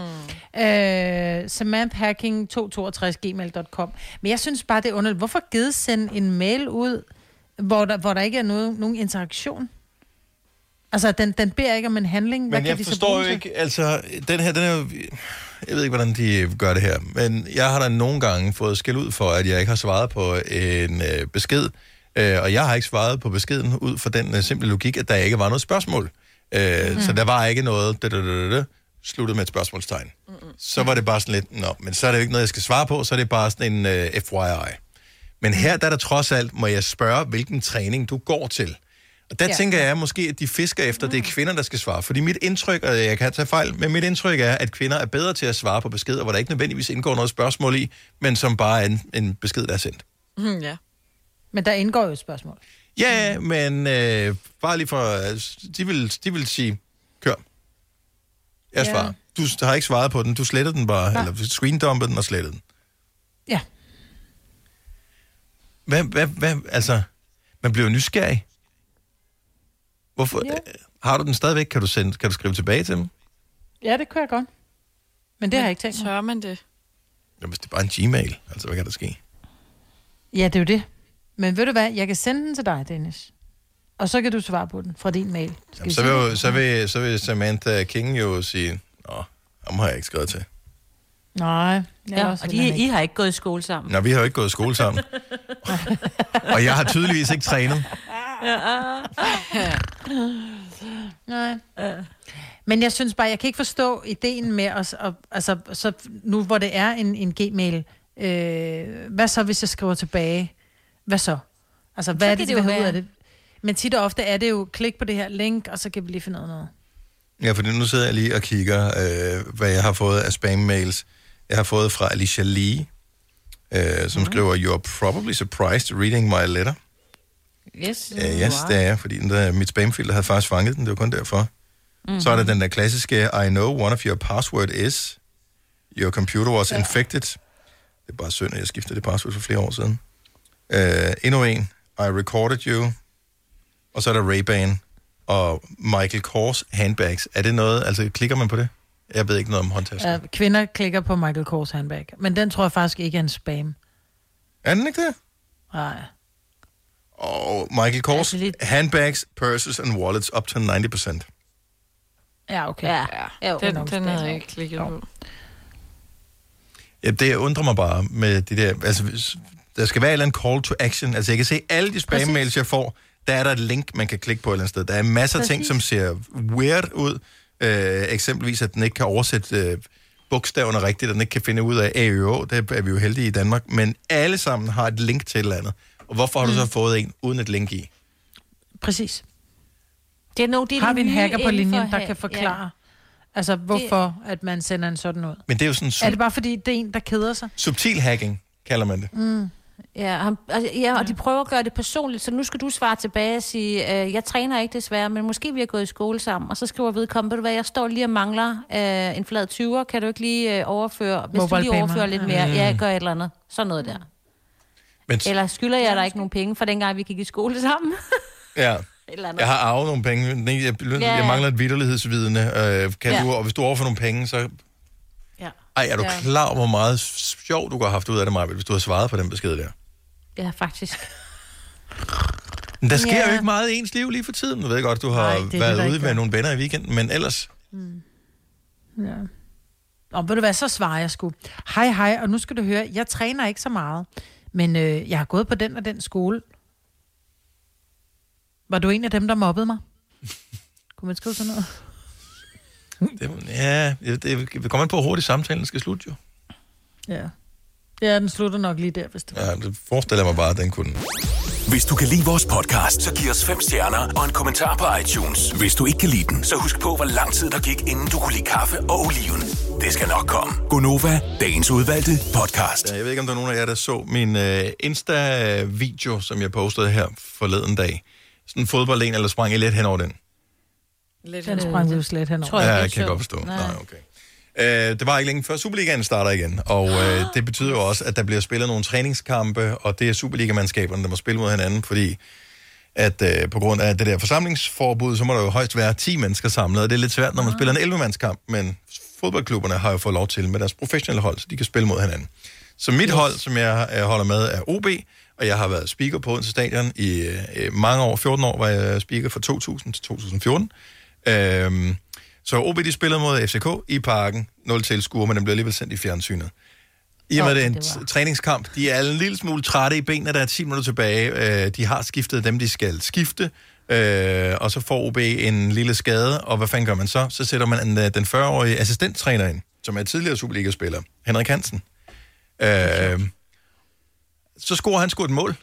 Øh, samanthacking262gmail.com Men jeg synes bare, det er underligt. Hvorfor givet sende en mail ud, hvor der, hvor der ikke er noget, nogen interaktion? Altså, den, den beder ikke om en handling. Hvad Men kan jeg de så forstår jo ikke, altså, den her, den er jo, jeg ved ikke, hvordan de gør det her, men jeg har da nogle gange fået skæld ud for, at jeg ikke har svaret på en øh, besked, øh, og jeg har ikke svaret på beskeden ud fra den øh, simple logik, at der ikke var noget spørgsmål. Øh, mm. Så der var ikke noget, det, det, det, det, sluttet med et spørgsmålstegn. Mm. Så var det bare sådan lidt, nå, men så er det jo ikke noget, jeg skal svare på, så er det bare sådan en øh, FYI. Men her, der er der trods alt, må jeg spørge, hvilken træning du går til. Og der Ja. ja. tænker jeg måske, at de fisker efter, det er kvinder, der skal svare. Fordi mit indtryk, og jeg kan tage fejl, men mit indtryk er, at kvinder er bedre til at svare på beskeder, hvor der ikke nødvendigvis indgår noget spørgsmål i, men som bare er en, en besked, der er sendt. Mm, ja. Men der indgår jo et spørgsmål. Ja, men øh, bare lige for... øh, De vil, de vil sige, kør. Jeg Ja. svarer. Du har ikke svaret på den, du sletter den bare, Nej. eller screendumpede den og slettede den. Ja. Hvad, hvad, hvad, altså, man bliver jo nysgerrig. Hvorfor? Ja. Har du den stadigvæk? Kan du, sende, kan du skrive tilbage til dem? Ja, det kunne jeg godt. Men det har jeg ikke tænkt mig. Tør man det? Jamen, hvis det er bare en Gmail, altså hvad kan der ske? Ja, det er jo det. Men ved du hvad, jeg kan sende den til dig, Dennis. Og så kan du svare på den fra din mail. Skal Jamen, så, vil, jo- så, vil, så vil Samantha King jo sige, Nå, ham har jeg ikke skrevet til. Nej. Ja, og de, I har ikke gået i skole sammen. Nå, vi har jo ikke gået i skole sammen. og jeg har tydeligvis ikke trænet. Nej. Men jeg synes bare, jeg kan ikke forstå ideen med os, at, altså, så nu hvor det er en, en gmail, øh, hvad så, hvis jeg skriver tilbage? Hvad så? Altså, hvad Så er det, det det være- af det? Men tit og ofte er det jo, klik på det her link, og så kan vi lige finde ud af noget. Ja, for nu sidder jeg lige og kigger, øh, hvad jeg har fået af spam-mails. Jeg har fået fra Alicia Lee, øh, som mm. skriver, You're probably surprised reading my letter. Yes. Uh, yes, det er jeg, fordi den der, mit spamfilter havde faktisk fanget den, det var kun derfor. Mm-hmm. Så er der den der klassiske, I know one of your password is, your computer was ja. infected. Det er bare synd, at jeg skiftede det password for flere år siden. Uh, endnu en, I recorded you. Og så er der Ray-Ban og Michael Kors handbags. Er det noget, altså klikker man på det? Jeg ved ikke noget om håndtasker. Uh, kvinder klikker på Michael Kors handbag, men den tror jeg faktisk ikke er en spam. Er den ikke det? Nej. Og Michael Kors, altså lidt... handbags, purses and wallets up to 90%. Ja, okay. Ja, ja Jo, den, nok den havde jeg ikke klikket på. Ja, det undrer mig bare med det der, altså hvis- der skal være et eller andet call to action. Altså jeg kan se alle de spam-mails, jeg får, der er der et link, man kan klikke på et eller andet sted. Der er masser af ting, som ser weird ud. Øh, eksempelvis, at den ikke kan oversætte øh, bogstaverne rigtigt, og den ikke kan finde ud af AØ. Det er vi jo heldige i Danmark. Men alle sammen har et link til et eller andet. Og hvorfor har du så fået en uden et link i? Præcis. Det er nogle, det er Har vi en hacker på linjen, der kan forklare, altså hvorfor at man sender en sådan ud? Men det er jo sådan Er det bare fordi, det er en, der keder sig? subtil hacking, kalder man det. Mm. Ja, han, altså, ja, og de prøver at gøre det personligt, så nu skal du svare tilbage og sige, øh, jeg træner ikke desværre, men måske vi har gået i skole sammen, og så skriver vedkommende, ved du hvad, jeg står lige og mangler øh, en flad 20'er, kan du ikke lige øh, overføre, hvis du Mobile lige pay overfører lidt mere, Mm. ja, jeg gør et eller andet, sådan noget der. Men, Eller skylder jeg dig ikke nogen penge, for dengang vi gik i skole sammen? ja. eller andet. Jeg har arvet nogle penge. Jeg, jeg, jeg, Ja, ja. jeg mangler et vidderlighedsvidende. Øh, kan Ja. du, og hvis du overfor nogle penge, så... Ja. Ej, er du Ja. klar over, hvor meget sjov du har haft ud af det, Maja, hvis du har svaret på den besked der? Ja, faktisk. Men der sker Ja. jo ikke meget i ens liv lige for tiden. Jeg ved godt, du har Nej, det det, været ude ikke med nogle venner i weekenden, men ellers... Ja. Og ved du hvad, så svarer jeg sgu. Hej, hej, og nu skal du høre, jeg træner ikke så meget, men øh, jeg har gået på den og den skole. Var du en af dem, der mobbede mig? Kunne man skrive sådan noget? Det, ja, det, det kommer an på, hvor hurtigt samtalen skal slutte jo. Ja. Ja, den slutter nok lige der, hvis det var. Ja, det forestiller mig bare, at den kunne. Hvis du kan lide vores podcast, så giv os fem stjerner og en kommentar på iTunes. Hvis du ikke kan lide den, så husk på, hvor lang tid der gik, inden du kunne lide kaffe og oliven. Det skal nok komme. Gonova, dagens udvalgte podcast. Ja, Jeg ved ikke, om der er nogen af jer, der så min øh, Insta-video, som jeg postede her forleden dag. Sådan en fodboldlen, eller sprang I lidt hen over den? Lidt Den sprang vi jo slet henover. Tror jeg, ja, jeg kan jeg godt forstå. Nej. Nej, okay. Øh, det var ikke længe før Superligaen starter igen, og øh, det betyder jo også, at der bliver spillet nogle træningskampe, og det er Superligamandskaberne, der må spille mod hinanden, fordi at øh, på grund af det der forsamlingsforbud, så må der jo højst være 10 mennesker samlet, og det er lidt svært, når man spiller en 11-mandskamp, men fodboldklubberne har jo fået lov til med deres professionelle hold, så de kan spille mod hinanden. Så mit hold, som jeg øh, holder med, er OB, og jeg har været speaker på Odense Stadion i øh, mange år. 14 år var jeg speaker fra 2000 til 2014. Øhm, så OB de spillede mod FCK i parken. 0 tilskuere, men den blev alligevel sendt i fjernsynet. I og med, det er en t- træningskamp. De er en lille smule trætte i benene, der er 10 minutter tilbage. Øh, de har skiftet dem, de skal skifte. Øh, og så får OB en lille skade, og hvad fanden gør man så? Så sætter man en, øh, den 40-årige assistenttræner ind, som er tidligere Superliga-spiller, Henrik Hansen. Øh, så scorer han sgu et mål.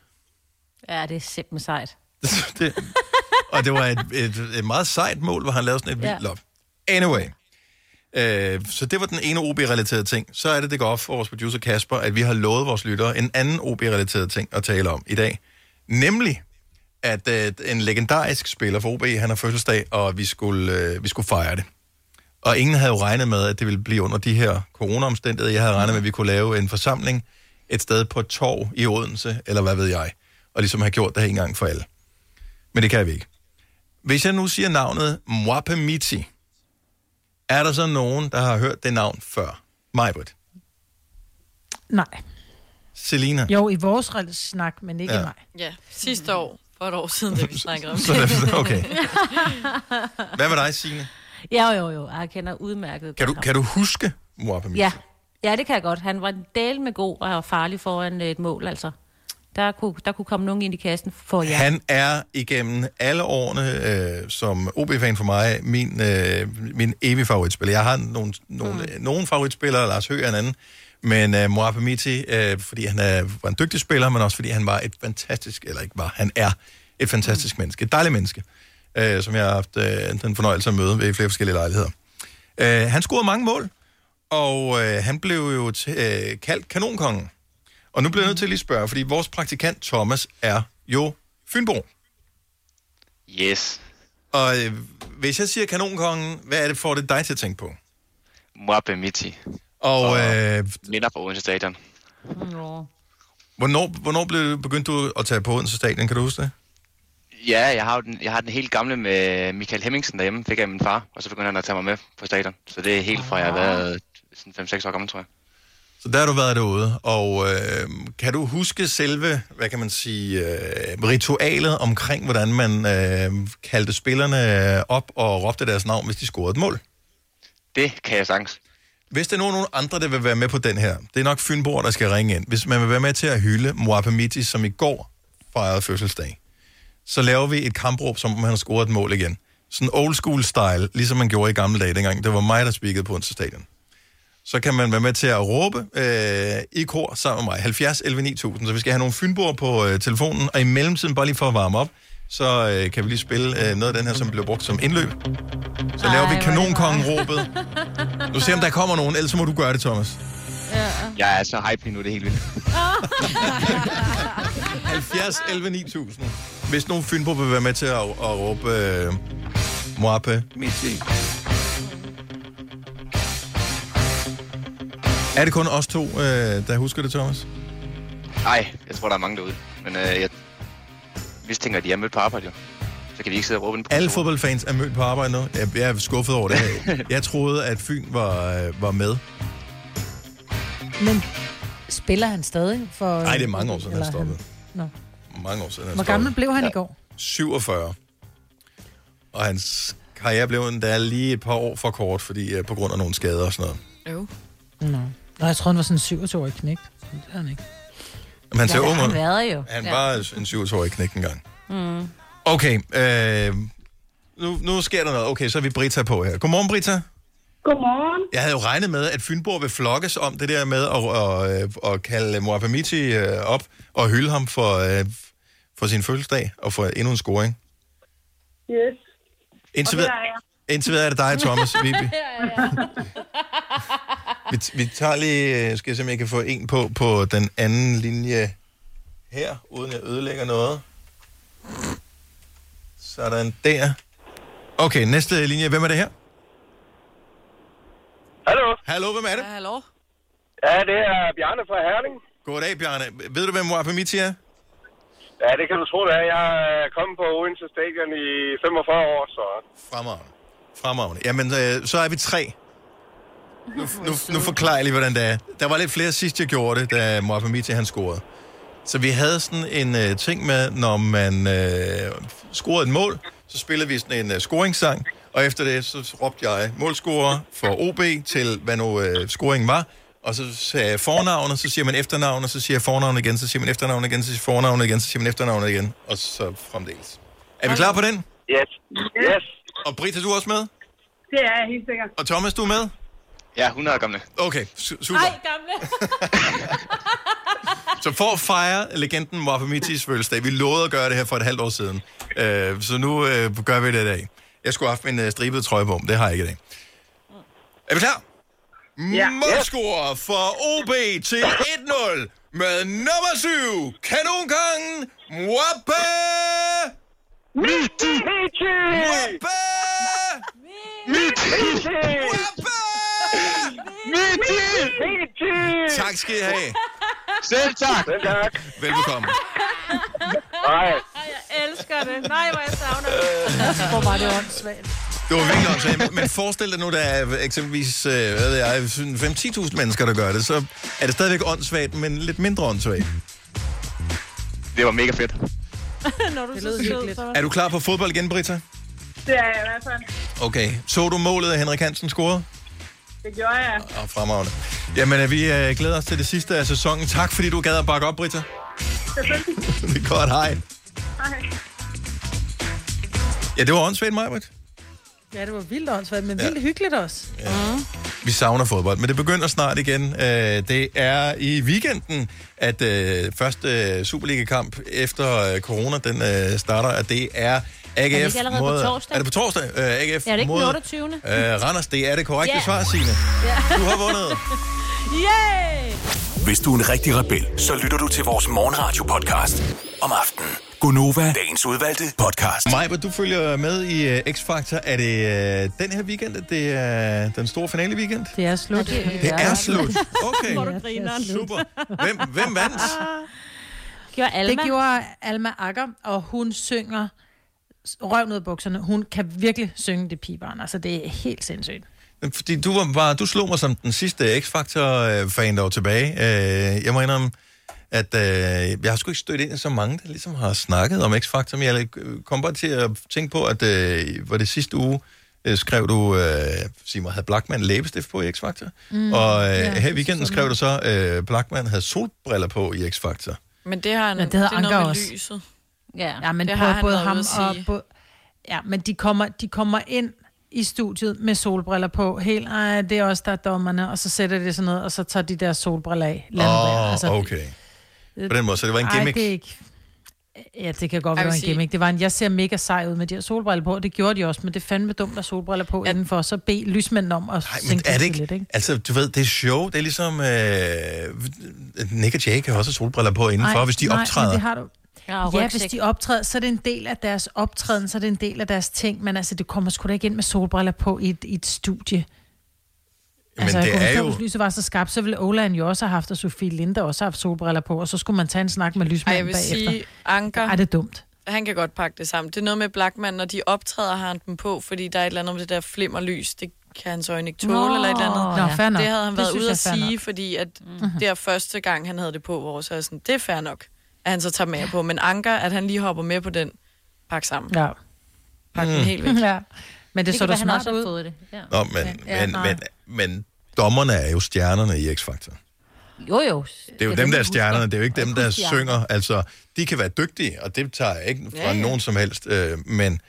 Ja, det er simpelthen sejt. det, og det var et, et, et meget sejt mål, hvor han lavede sådan et Ja. vildt lop. Anyway. Øh, så det var den ene OB-relaterede ting. Så er det, det går op for vores producer Kasper, at vi har lovet vores lyttere en anden OB-relateret ting at tale om i dag. Nemlig, at øh, en legendarisk spiller for OB, han har fødselsdag, og vi skulle, øh, vi skulle fejre det. Og ingen havde jo regnet med, at det ville blive under de her corona-omstændigheder. Jeg havde regnet med, at vi kunne lave en forsamling et sted på et torv i Odense, eller hvad ved jeg, og ligesom have gjort det her en gang for alle. Men det kan vi ikke. Hvis jeg nu siger navnet Mwapemiti, er der så nogen, der har hørt det navn før? Majbrit. Nej. Selina. Jo, i vores snak, men ikke Ja. mig. Ja, sidste år, for et år siden, da vi snakkede om Så det- okay. Hvad med dig, Signe? Ja, jo, jo. Jeg kender udmærket Kan du, kan du huske Mwapemiti? Ja. ja, det kan jeg godt. Han var en del med god og farlig foran et mål, altså. Der kunne, der kunne komme nogen ind i kassen for jer. Han er igennem alle årene øh, som OB-fan for mig min, øh, min evige favoritspiller. Jeg har nogle, nogle, mm. nogle favoritspillere, Lars Høgh er en anden, men øh, Mohamed Miti, øh, fordi han er, var en dygtig spiller, men også fordi han var et fantastisk, eller ikke var, han er et fantastisk mm. menneske, et dejligt menneske, øh, som jeg har haft øh, den fornøjelse at møde ved flere forskellige lejligheder. Øh, han scorede mange mål, og øh, han blev jo t- øh, kaldt kanonkongen. Og nu bliver jeg nødt til at lige spørge, fordi vores praktikant Thomas er jo Fynbo. Yes. Og øh, hvis jeg siger kanonkongen, hvad er det, får det dig til at tænke på? Mwappe Miti. Og øh, Minder på Odense Stadion. hvornår, hvornår blev, begyndte du at tage på Odense Stadion, kan du huske det? Ja, jeg har, jo den, jeg har den helt gamle med Michael Hemmingsen derhjemme, fik jeg af min far, og så begyndte han at tage mig med på stadion. Så det er helt fra, jeg har været sådan 5-6 år gammel, tror jeg. Så der har du været derude, og øh, kan du huske selve, hvad kan man sige, øh, ritualet omkring, hvordan man øh, kaldte spillerne op og råbte deres navn, hvis de scorede et mål? Det kan jeg sagtens. Hvis der er nogen, andre, der vil være med på den her, det er nok Fynborg, der skal ringe ind. Hvis man vil være med til at hylde Moapamiti, som i går fejrede fødselsdag, så laver vi et kampråb, som om han har scoret et mål igen. Sådan old school style, ligesom man gjorde i gamle dage dengang. Det var mig, der spikede på Odense Stadion. Så kan man være med til at råbe øh, i kor sammen med mig. 70 11 9000. Så vi skal have nogle fynboer på øh, telefonen, og i mellemtiden, bare lige for at varme op, så øh, kan vi lige spille øh, noget af den her, som blev brugt som indløb. Så laver vi kanonkongen-råbet. Nu ser om der kommer nogen, ellers så må du gøre det, Thomas. Jeg er så hype lige nu, det er helt vildt. 70 11 9000. Hvis nogen fynbo vil være med til at, at råbe øh, Moape Miti. Er det kun os to, øh, der husker det, Thomas? Nej, jeg tror, der er mange derude. Men øh, jeg mistænker, at de er mødt på arbejde, jo. Så kan de ikke sidde og råbe ind på Alle fodboldfans er mødt på arbejde nu. Jeg, jeg er skuffet over det her. Jeg troede, at Fyn var, øh, var med. Men spiller han stadig? For, Nej, det er mange år siden, han stoppede. Nå. Mange år siden, han Hvor gammel blev han i går? 47. Og hans karriere blev endda lige et par år for kort, fordi uh, på grund af nogle skader og sådan noget. Jo. Nå. Nå, jeg tror han var sådan en 27-årig knæk. Det er han ikke. Men han ser Ja, ung har han ud. været jo. Han Ja. var en 27-årig knæk engang. Mm. Okay, øh, nu, nu sker der noget. Okay, så er vi Brita på her. Godmorgen, Brita. Godmorgen. Jeg havde jo regnet med, at Fynborg vil flokkes om det der med at, at, at, at kalde Moabamiti op og hylde ham for, øh, for sin fødselsdag og for endnu en scoring. Yes. Indtil Og videre, her er jeg. indtil videre er det dig, Thomas. Vi, vi, vi, vi tager lige, øh, skal jeg se, om jeg kan få en på, på den anden linje her, uden jeg ødelægger noget. Sådan der. Okay, næste linje. Hvem er det her? Hallo? Hallo, hvem er det? Ja, hallo? Ja, det er Bjarne fra Herning. Goddag, Bjarne. Ved du, hvem Wapamiti er? Ja, det kan du tro, det er. Jeg er kommet på Odense Stadion i 45 år, så... Fremragende. Fremragende. Jamen, øh, så er vi tre. Nu, nu, nu forklarer jeg lige, hvordan det er. Der var lidt flere sidst, jeg gjorde det, da Mohamed han scorede. Så vi havde sådan en øh, ting med, når man øh, scorede et mål, så spillede vi sådan en øh, scoringssang, og efter det, så råbte jeg målscorer for OB til, hvad nu øh, scoringen var, og så sagde jeg fornavnet, så siger man efternavnet, så siger jeg fornavnet igen, så siger man efternavnet igen, så siger jeg fornavnet igen, så siger man efternavnet igen, og så fremdeles. Er vi klar på den? Yes. Yes. Og Britta, du er også med? Det er jeg helt sikkert. Og Thomas, du er med? Ja, 100 år gamle. Okay, su- super. Ej, gamle. Så for at fejre legenden Wapamitis fødselsdag, vi lovede at gøre det her for et halvt år siden, øh, så nu øh, gør vi det i dag. Jeg skulle have haft min øh, stribede trøje på, men det har jeg ikke i dag. Er vi klar? Ja. Målscorer for OB til 1-0 med nummer 7, kanongangen Wappe! Miti! Wappe! Miti! Miti! Tak skal I have. Selv tak. Selv tak. Velbekomme. Hej. Ej, jeg elsker det. Nej, hvor jeg savner det. Hvor var det åndssvagt. Det var virkelig åndssvagt. Men forestil dig nu, der er eksempelvis øh, hvad ved jeg, 5-10.000 mennesker, der gør det, så er det stadigvæk åndssvagt, men lidt mindre åndssvagt. Det var mega fedt. Når du Det så lød hyggeligt. Er du klar på fodbold igen, Britta? Det er jeg i hvert fald. Okay. Så du målet, Henrik Hansen scorede? Det gjorde jeg. Og fremragende. Jamen, øh, vi øh, glæder os til det sidste af sæsonen. Tak, fordi du gad at bakke op, Britta. Selvfølgelig. det er godt, hej. Hej. Ja, det var åndssvagt, Majbrit. Ja, det var vildt åndssvagt, men vildt hyggeligt også. Ja. Vi savner fodbold, men det begynder snart igen. Øh, det er i weekenden, at øh, første Superliga-kamp efter øh, corona, den øh, starter, at det er AGF ikke allerede på mod... torsdag? Er det på torsdag? Øh, AGF Ja, det er ikke mod den 28. Øh, Randers, det er det korrekte Ja. svar, Signe. Du har vundet. Yay! Hvis du er en rigtig rebel, så lytter du til vores morgenradio-podcast om aftenen. Gunova, dagens udvalgte podcast. Majba, du følger med i uh, X-Factor. Er det uh, den her weekend, at det er den store finale weekend? Det er slut. Det er slut. Okay, Hvor du griner. super. Hvem, hvem vandt? Gjorde Alma? Det gjorde Alma Akker, og hun synger røven ud af bukserne. Hun kan virkelig synge det pigebarn. Altså, det er helt sindssygt. Fordi du, var bare, du slog mig som den sidste X-Factor-fan, der var tilbage. Øh, Jeg må indrømme, at øh, jeg har sgu ikke stødt ind i så mange, der ligesom har snakket om X-Factor, men jeg kom bare til at tænke på, at øh, var det sidste uge, øh, skrev du, øh, sig mig, havde Blackman læbestift på i X-Factor? Mm, og øh, ja, her i weekenden skrev du så, øh, Blackman havde solbriller på i X-Factor. Men det har han, Ja, det det er noget med også. lyset. Ja. Ja, men Det har han både ham og... Både, ja, men de kommer, de kommer ind i studiet med solbriller på. Helt, ej, det er også der er dommerne, og så sætter de sådan noget, og så tager de der solbriller af. Åh, oh, okay. På den måde, så det var en gimmick. Ej, det er ikke... Ja, det kan godt være en gimmick. Det var en, jeg ser mega sej ud med de her solbriller på, og det gjorde de også, men det er fandme dumt at have solbriller på ja. indenfor, så bed lysmændene om at Nej, men sænke er det ikke, lidt, ikke? Altså, du ved, det er show. Det er ligesom... Øh, Nick og Jay kan også solbriller på indenfor, Nej, hvis de nej, optræder. Men det har du. Ja, Ja, hvis de optræder, så er det en del af deres optræden, så er det en del af deres ting, men altså, det kommer sgu da ikke ind med solbriller på i et, i et studie. Men altså, det jeg kunne er jo... Hvis lyset var så skarpt, så ville Olan jo også have haft, og Sofie Linde også have haft solbriller på, og så skulle man tage en snak med lysmanden jeg vil bagefter. sige, Anker, Ej, det er dumt. han kan godt pakke det sammen. Det er noget med Blackman, når de optræder, har han dem på, fordi der er et eller andet med det der flimmerlys. Det kan hans øjne ikke tåle, Nå, eller et eller andet. Nå, fair nok. det havde han Det været ude at sige, nok. fordi at Mhm. det er første gang, han havde det på, hvor så er sådan, det er fair nok, at han så tager med på. Men Anker, at han lige hopper med på den, pakke sammen. Ja. Pakke den Mm. helt væk. ja. Men det, Det så da smart ud. fået det. Ja. Nå, men, Ja, men, men, men dommerne er jo stjernerne i X-Factor. Jo, jo. Det er jo Ja, dem, der er stjernerne. Det er jo ikke dem, der husker synger. Altså, de kan være dygtige, og det tager jeg ikke fra Ja, ja. nogen som helst. Øh, men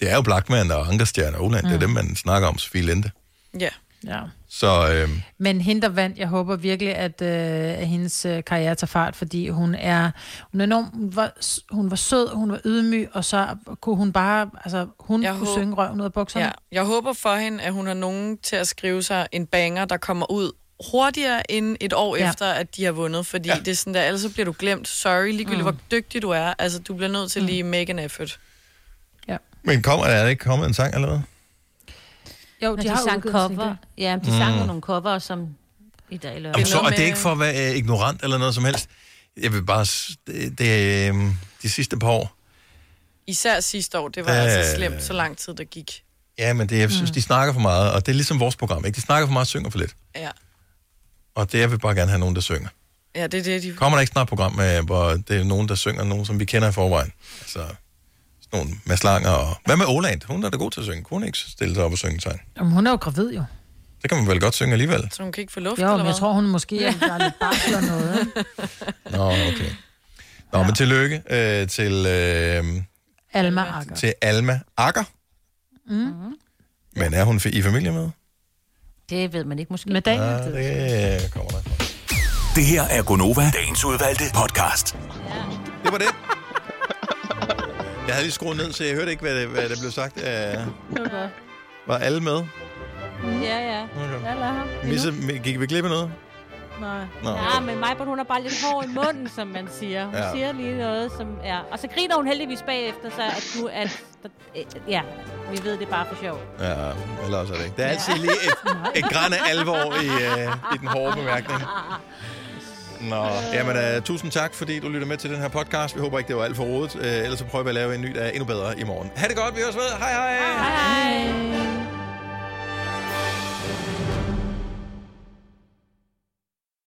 det er jo Blackman og Ankerstjerne og Oland. Mm. Det er dem, man snakker om, Sofie Linde. Ja. Ja. Så øh, Men hende, der vandt, jeg håber virkelig, at, øh, at hendes øh, karriere tager fart, fordi hun er, hun er enormt, hun var, hun var sød, hun var ydmyg, og så kunne hun bare, altså hun Jeg kunne håber- synge røven ud af bukserne. Ja, jeg håber for hende, at hun har nogen til at skrive sig en banger, der kommer ud hurtigere end et år Ja. ja. efter, at de har vundet. Fordi ja. det er sådan der, ellers så bliver du glemt. Sorry, ligegyldigt Mm. mm. hvor dygtig du er. Altså, du bliver nødt til lige make an effort. men kommer, er der ikke kommet en sang allerede? Jo, de de, har sang cover. Ja, de Mm. sang jo nogle cover, som i dag eller Jamen, så, og det er ikke for at være øh, ignorant eller noget som helst. Jeg vil bare... Det, det er øh, de sidste par år. Især sidste år, det var Der- altså slemt, så lang tid der gik. Ja, men det, jeg synes, Mm. de snakker for meget, og det er ligesom vores program, ikke? De snakker for meget og synger for lidt. Ja, Og det jeg vil bare gerne have nogen, der synger. ja det er det, de... Kommer der ikke snart et program, med, hvor det er nogen, der synger, nogen, som vi kender i forvejen? Altså, sådan nogle Mads Langer og... Hvad med Oland? Hun er da god til at synge. Kunne hun ikke stille sig op og synge sang? Jamen, hun er jo gravid jo. Det kan man vel godt synge alligevel. Så hun kan ikke få luft, Jo, eller men jeg hvad? tror, hun måske er der er lidt barsel og noget. ikke? Nå, okay. Nå, ja. men tillykke øh, til, øh, Alma Akker. til Alma Akker. Mm. Men er hun i familie med? Det ved man ikke måske. Med dagen. Ja, det kommer der. Det her er Gonova, dagens udvalgte podcast. Det var det. Jeg havde lige skruet ned, så jeg hørte ikke, hvad, det, hvad der blev sagt. Uh, var godt. var alle med? Ja, ja. Okay. Jeg lader ham. Misse, gik vi glip af noget? Nej. Nå, Ja, men mig, hun er bare lidt hård i munden, som man siger. Hun Ja. ja. siger lige noget, som er... Og så griner hun heldigvis bagefter, så at du... At, øh, ja, vi ved det bare for sjov. Ja, eller også er det ikke. Der er altid lige et, et græn af alvor i, uh, i den hårde bemærkning. Nå, jamen uh, tusind tak, fordi du lytter med til den her podcast. Vi håber ikke, det var alt for rodet. Uh, ellers så prøver vi at lave en ny, der er endnu bedre i morgen. Ha' det godt, vi høres ved. Hej hej! Hej!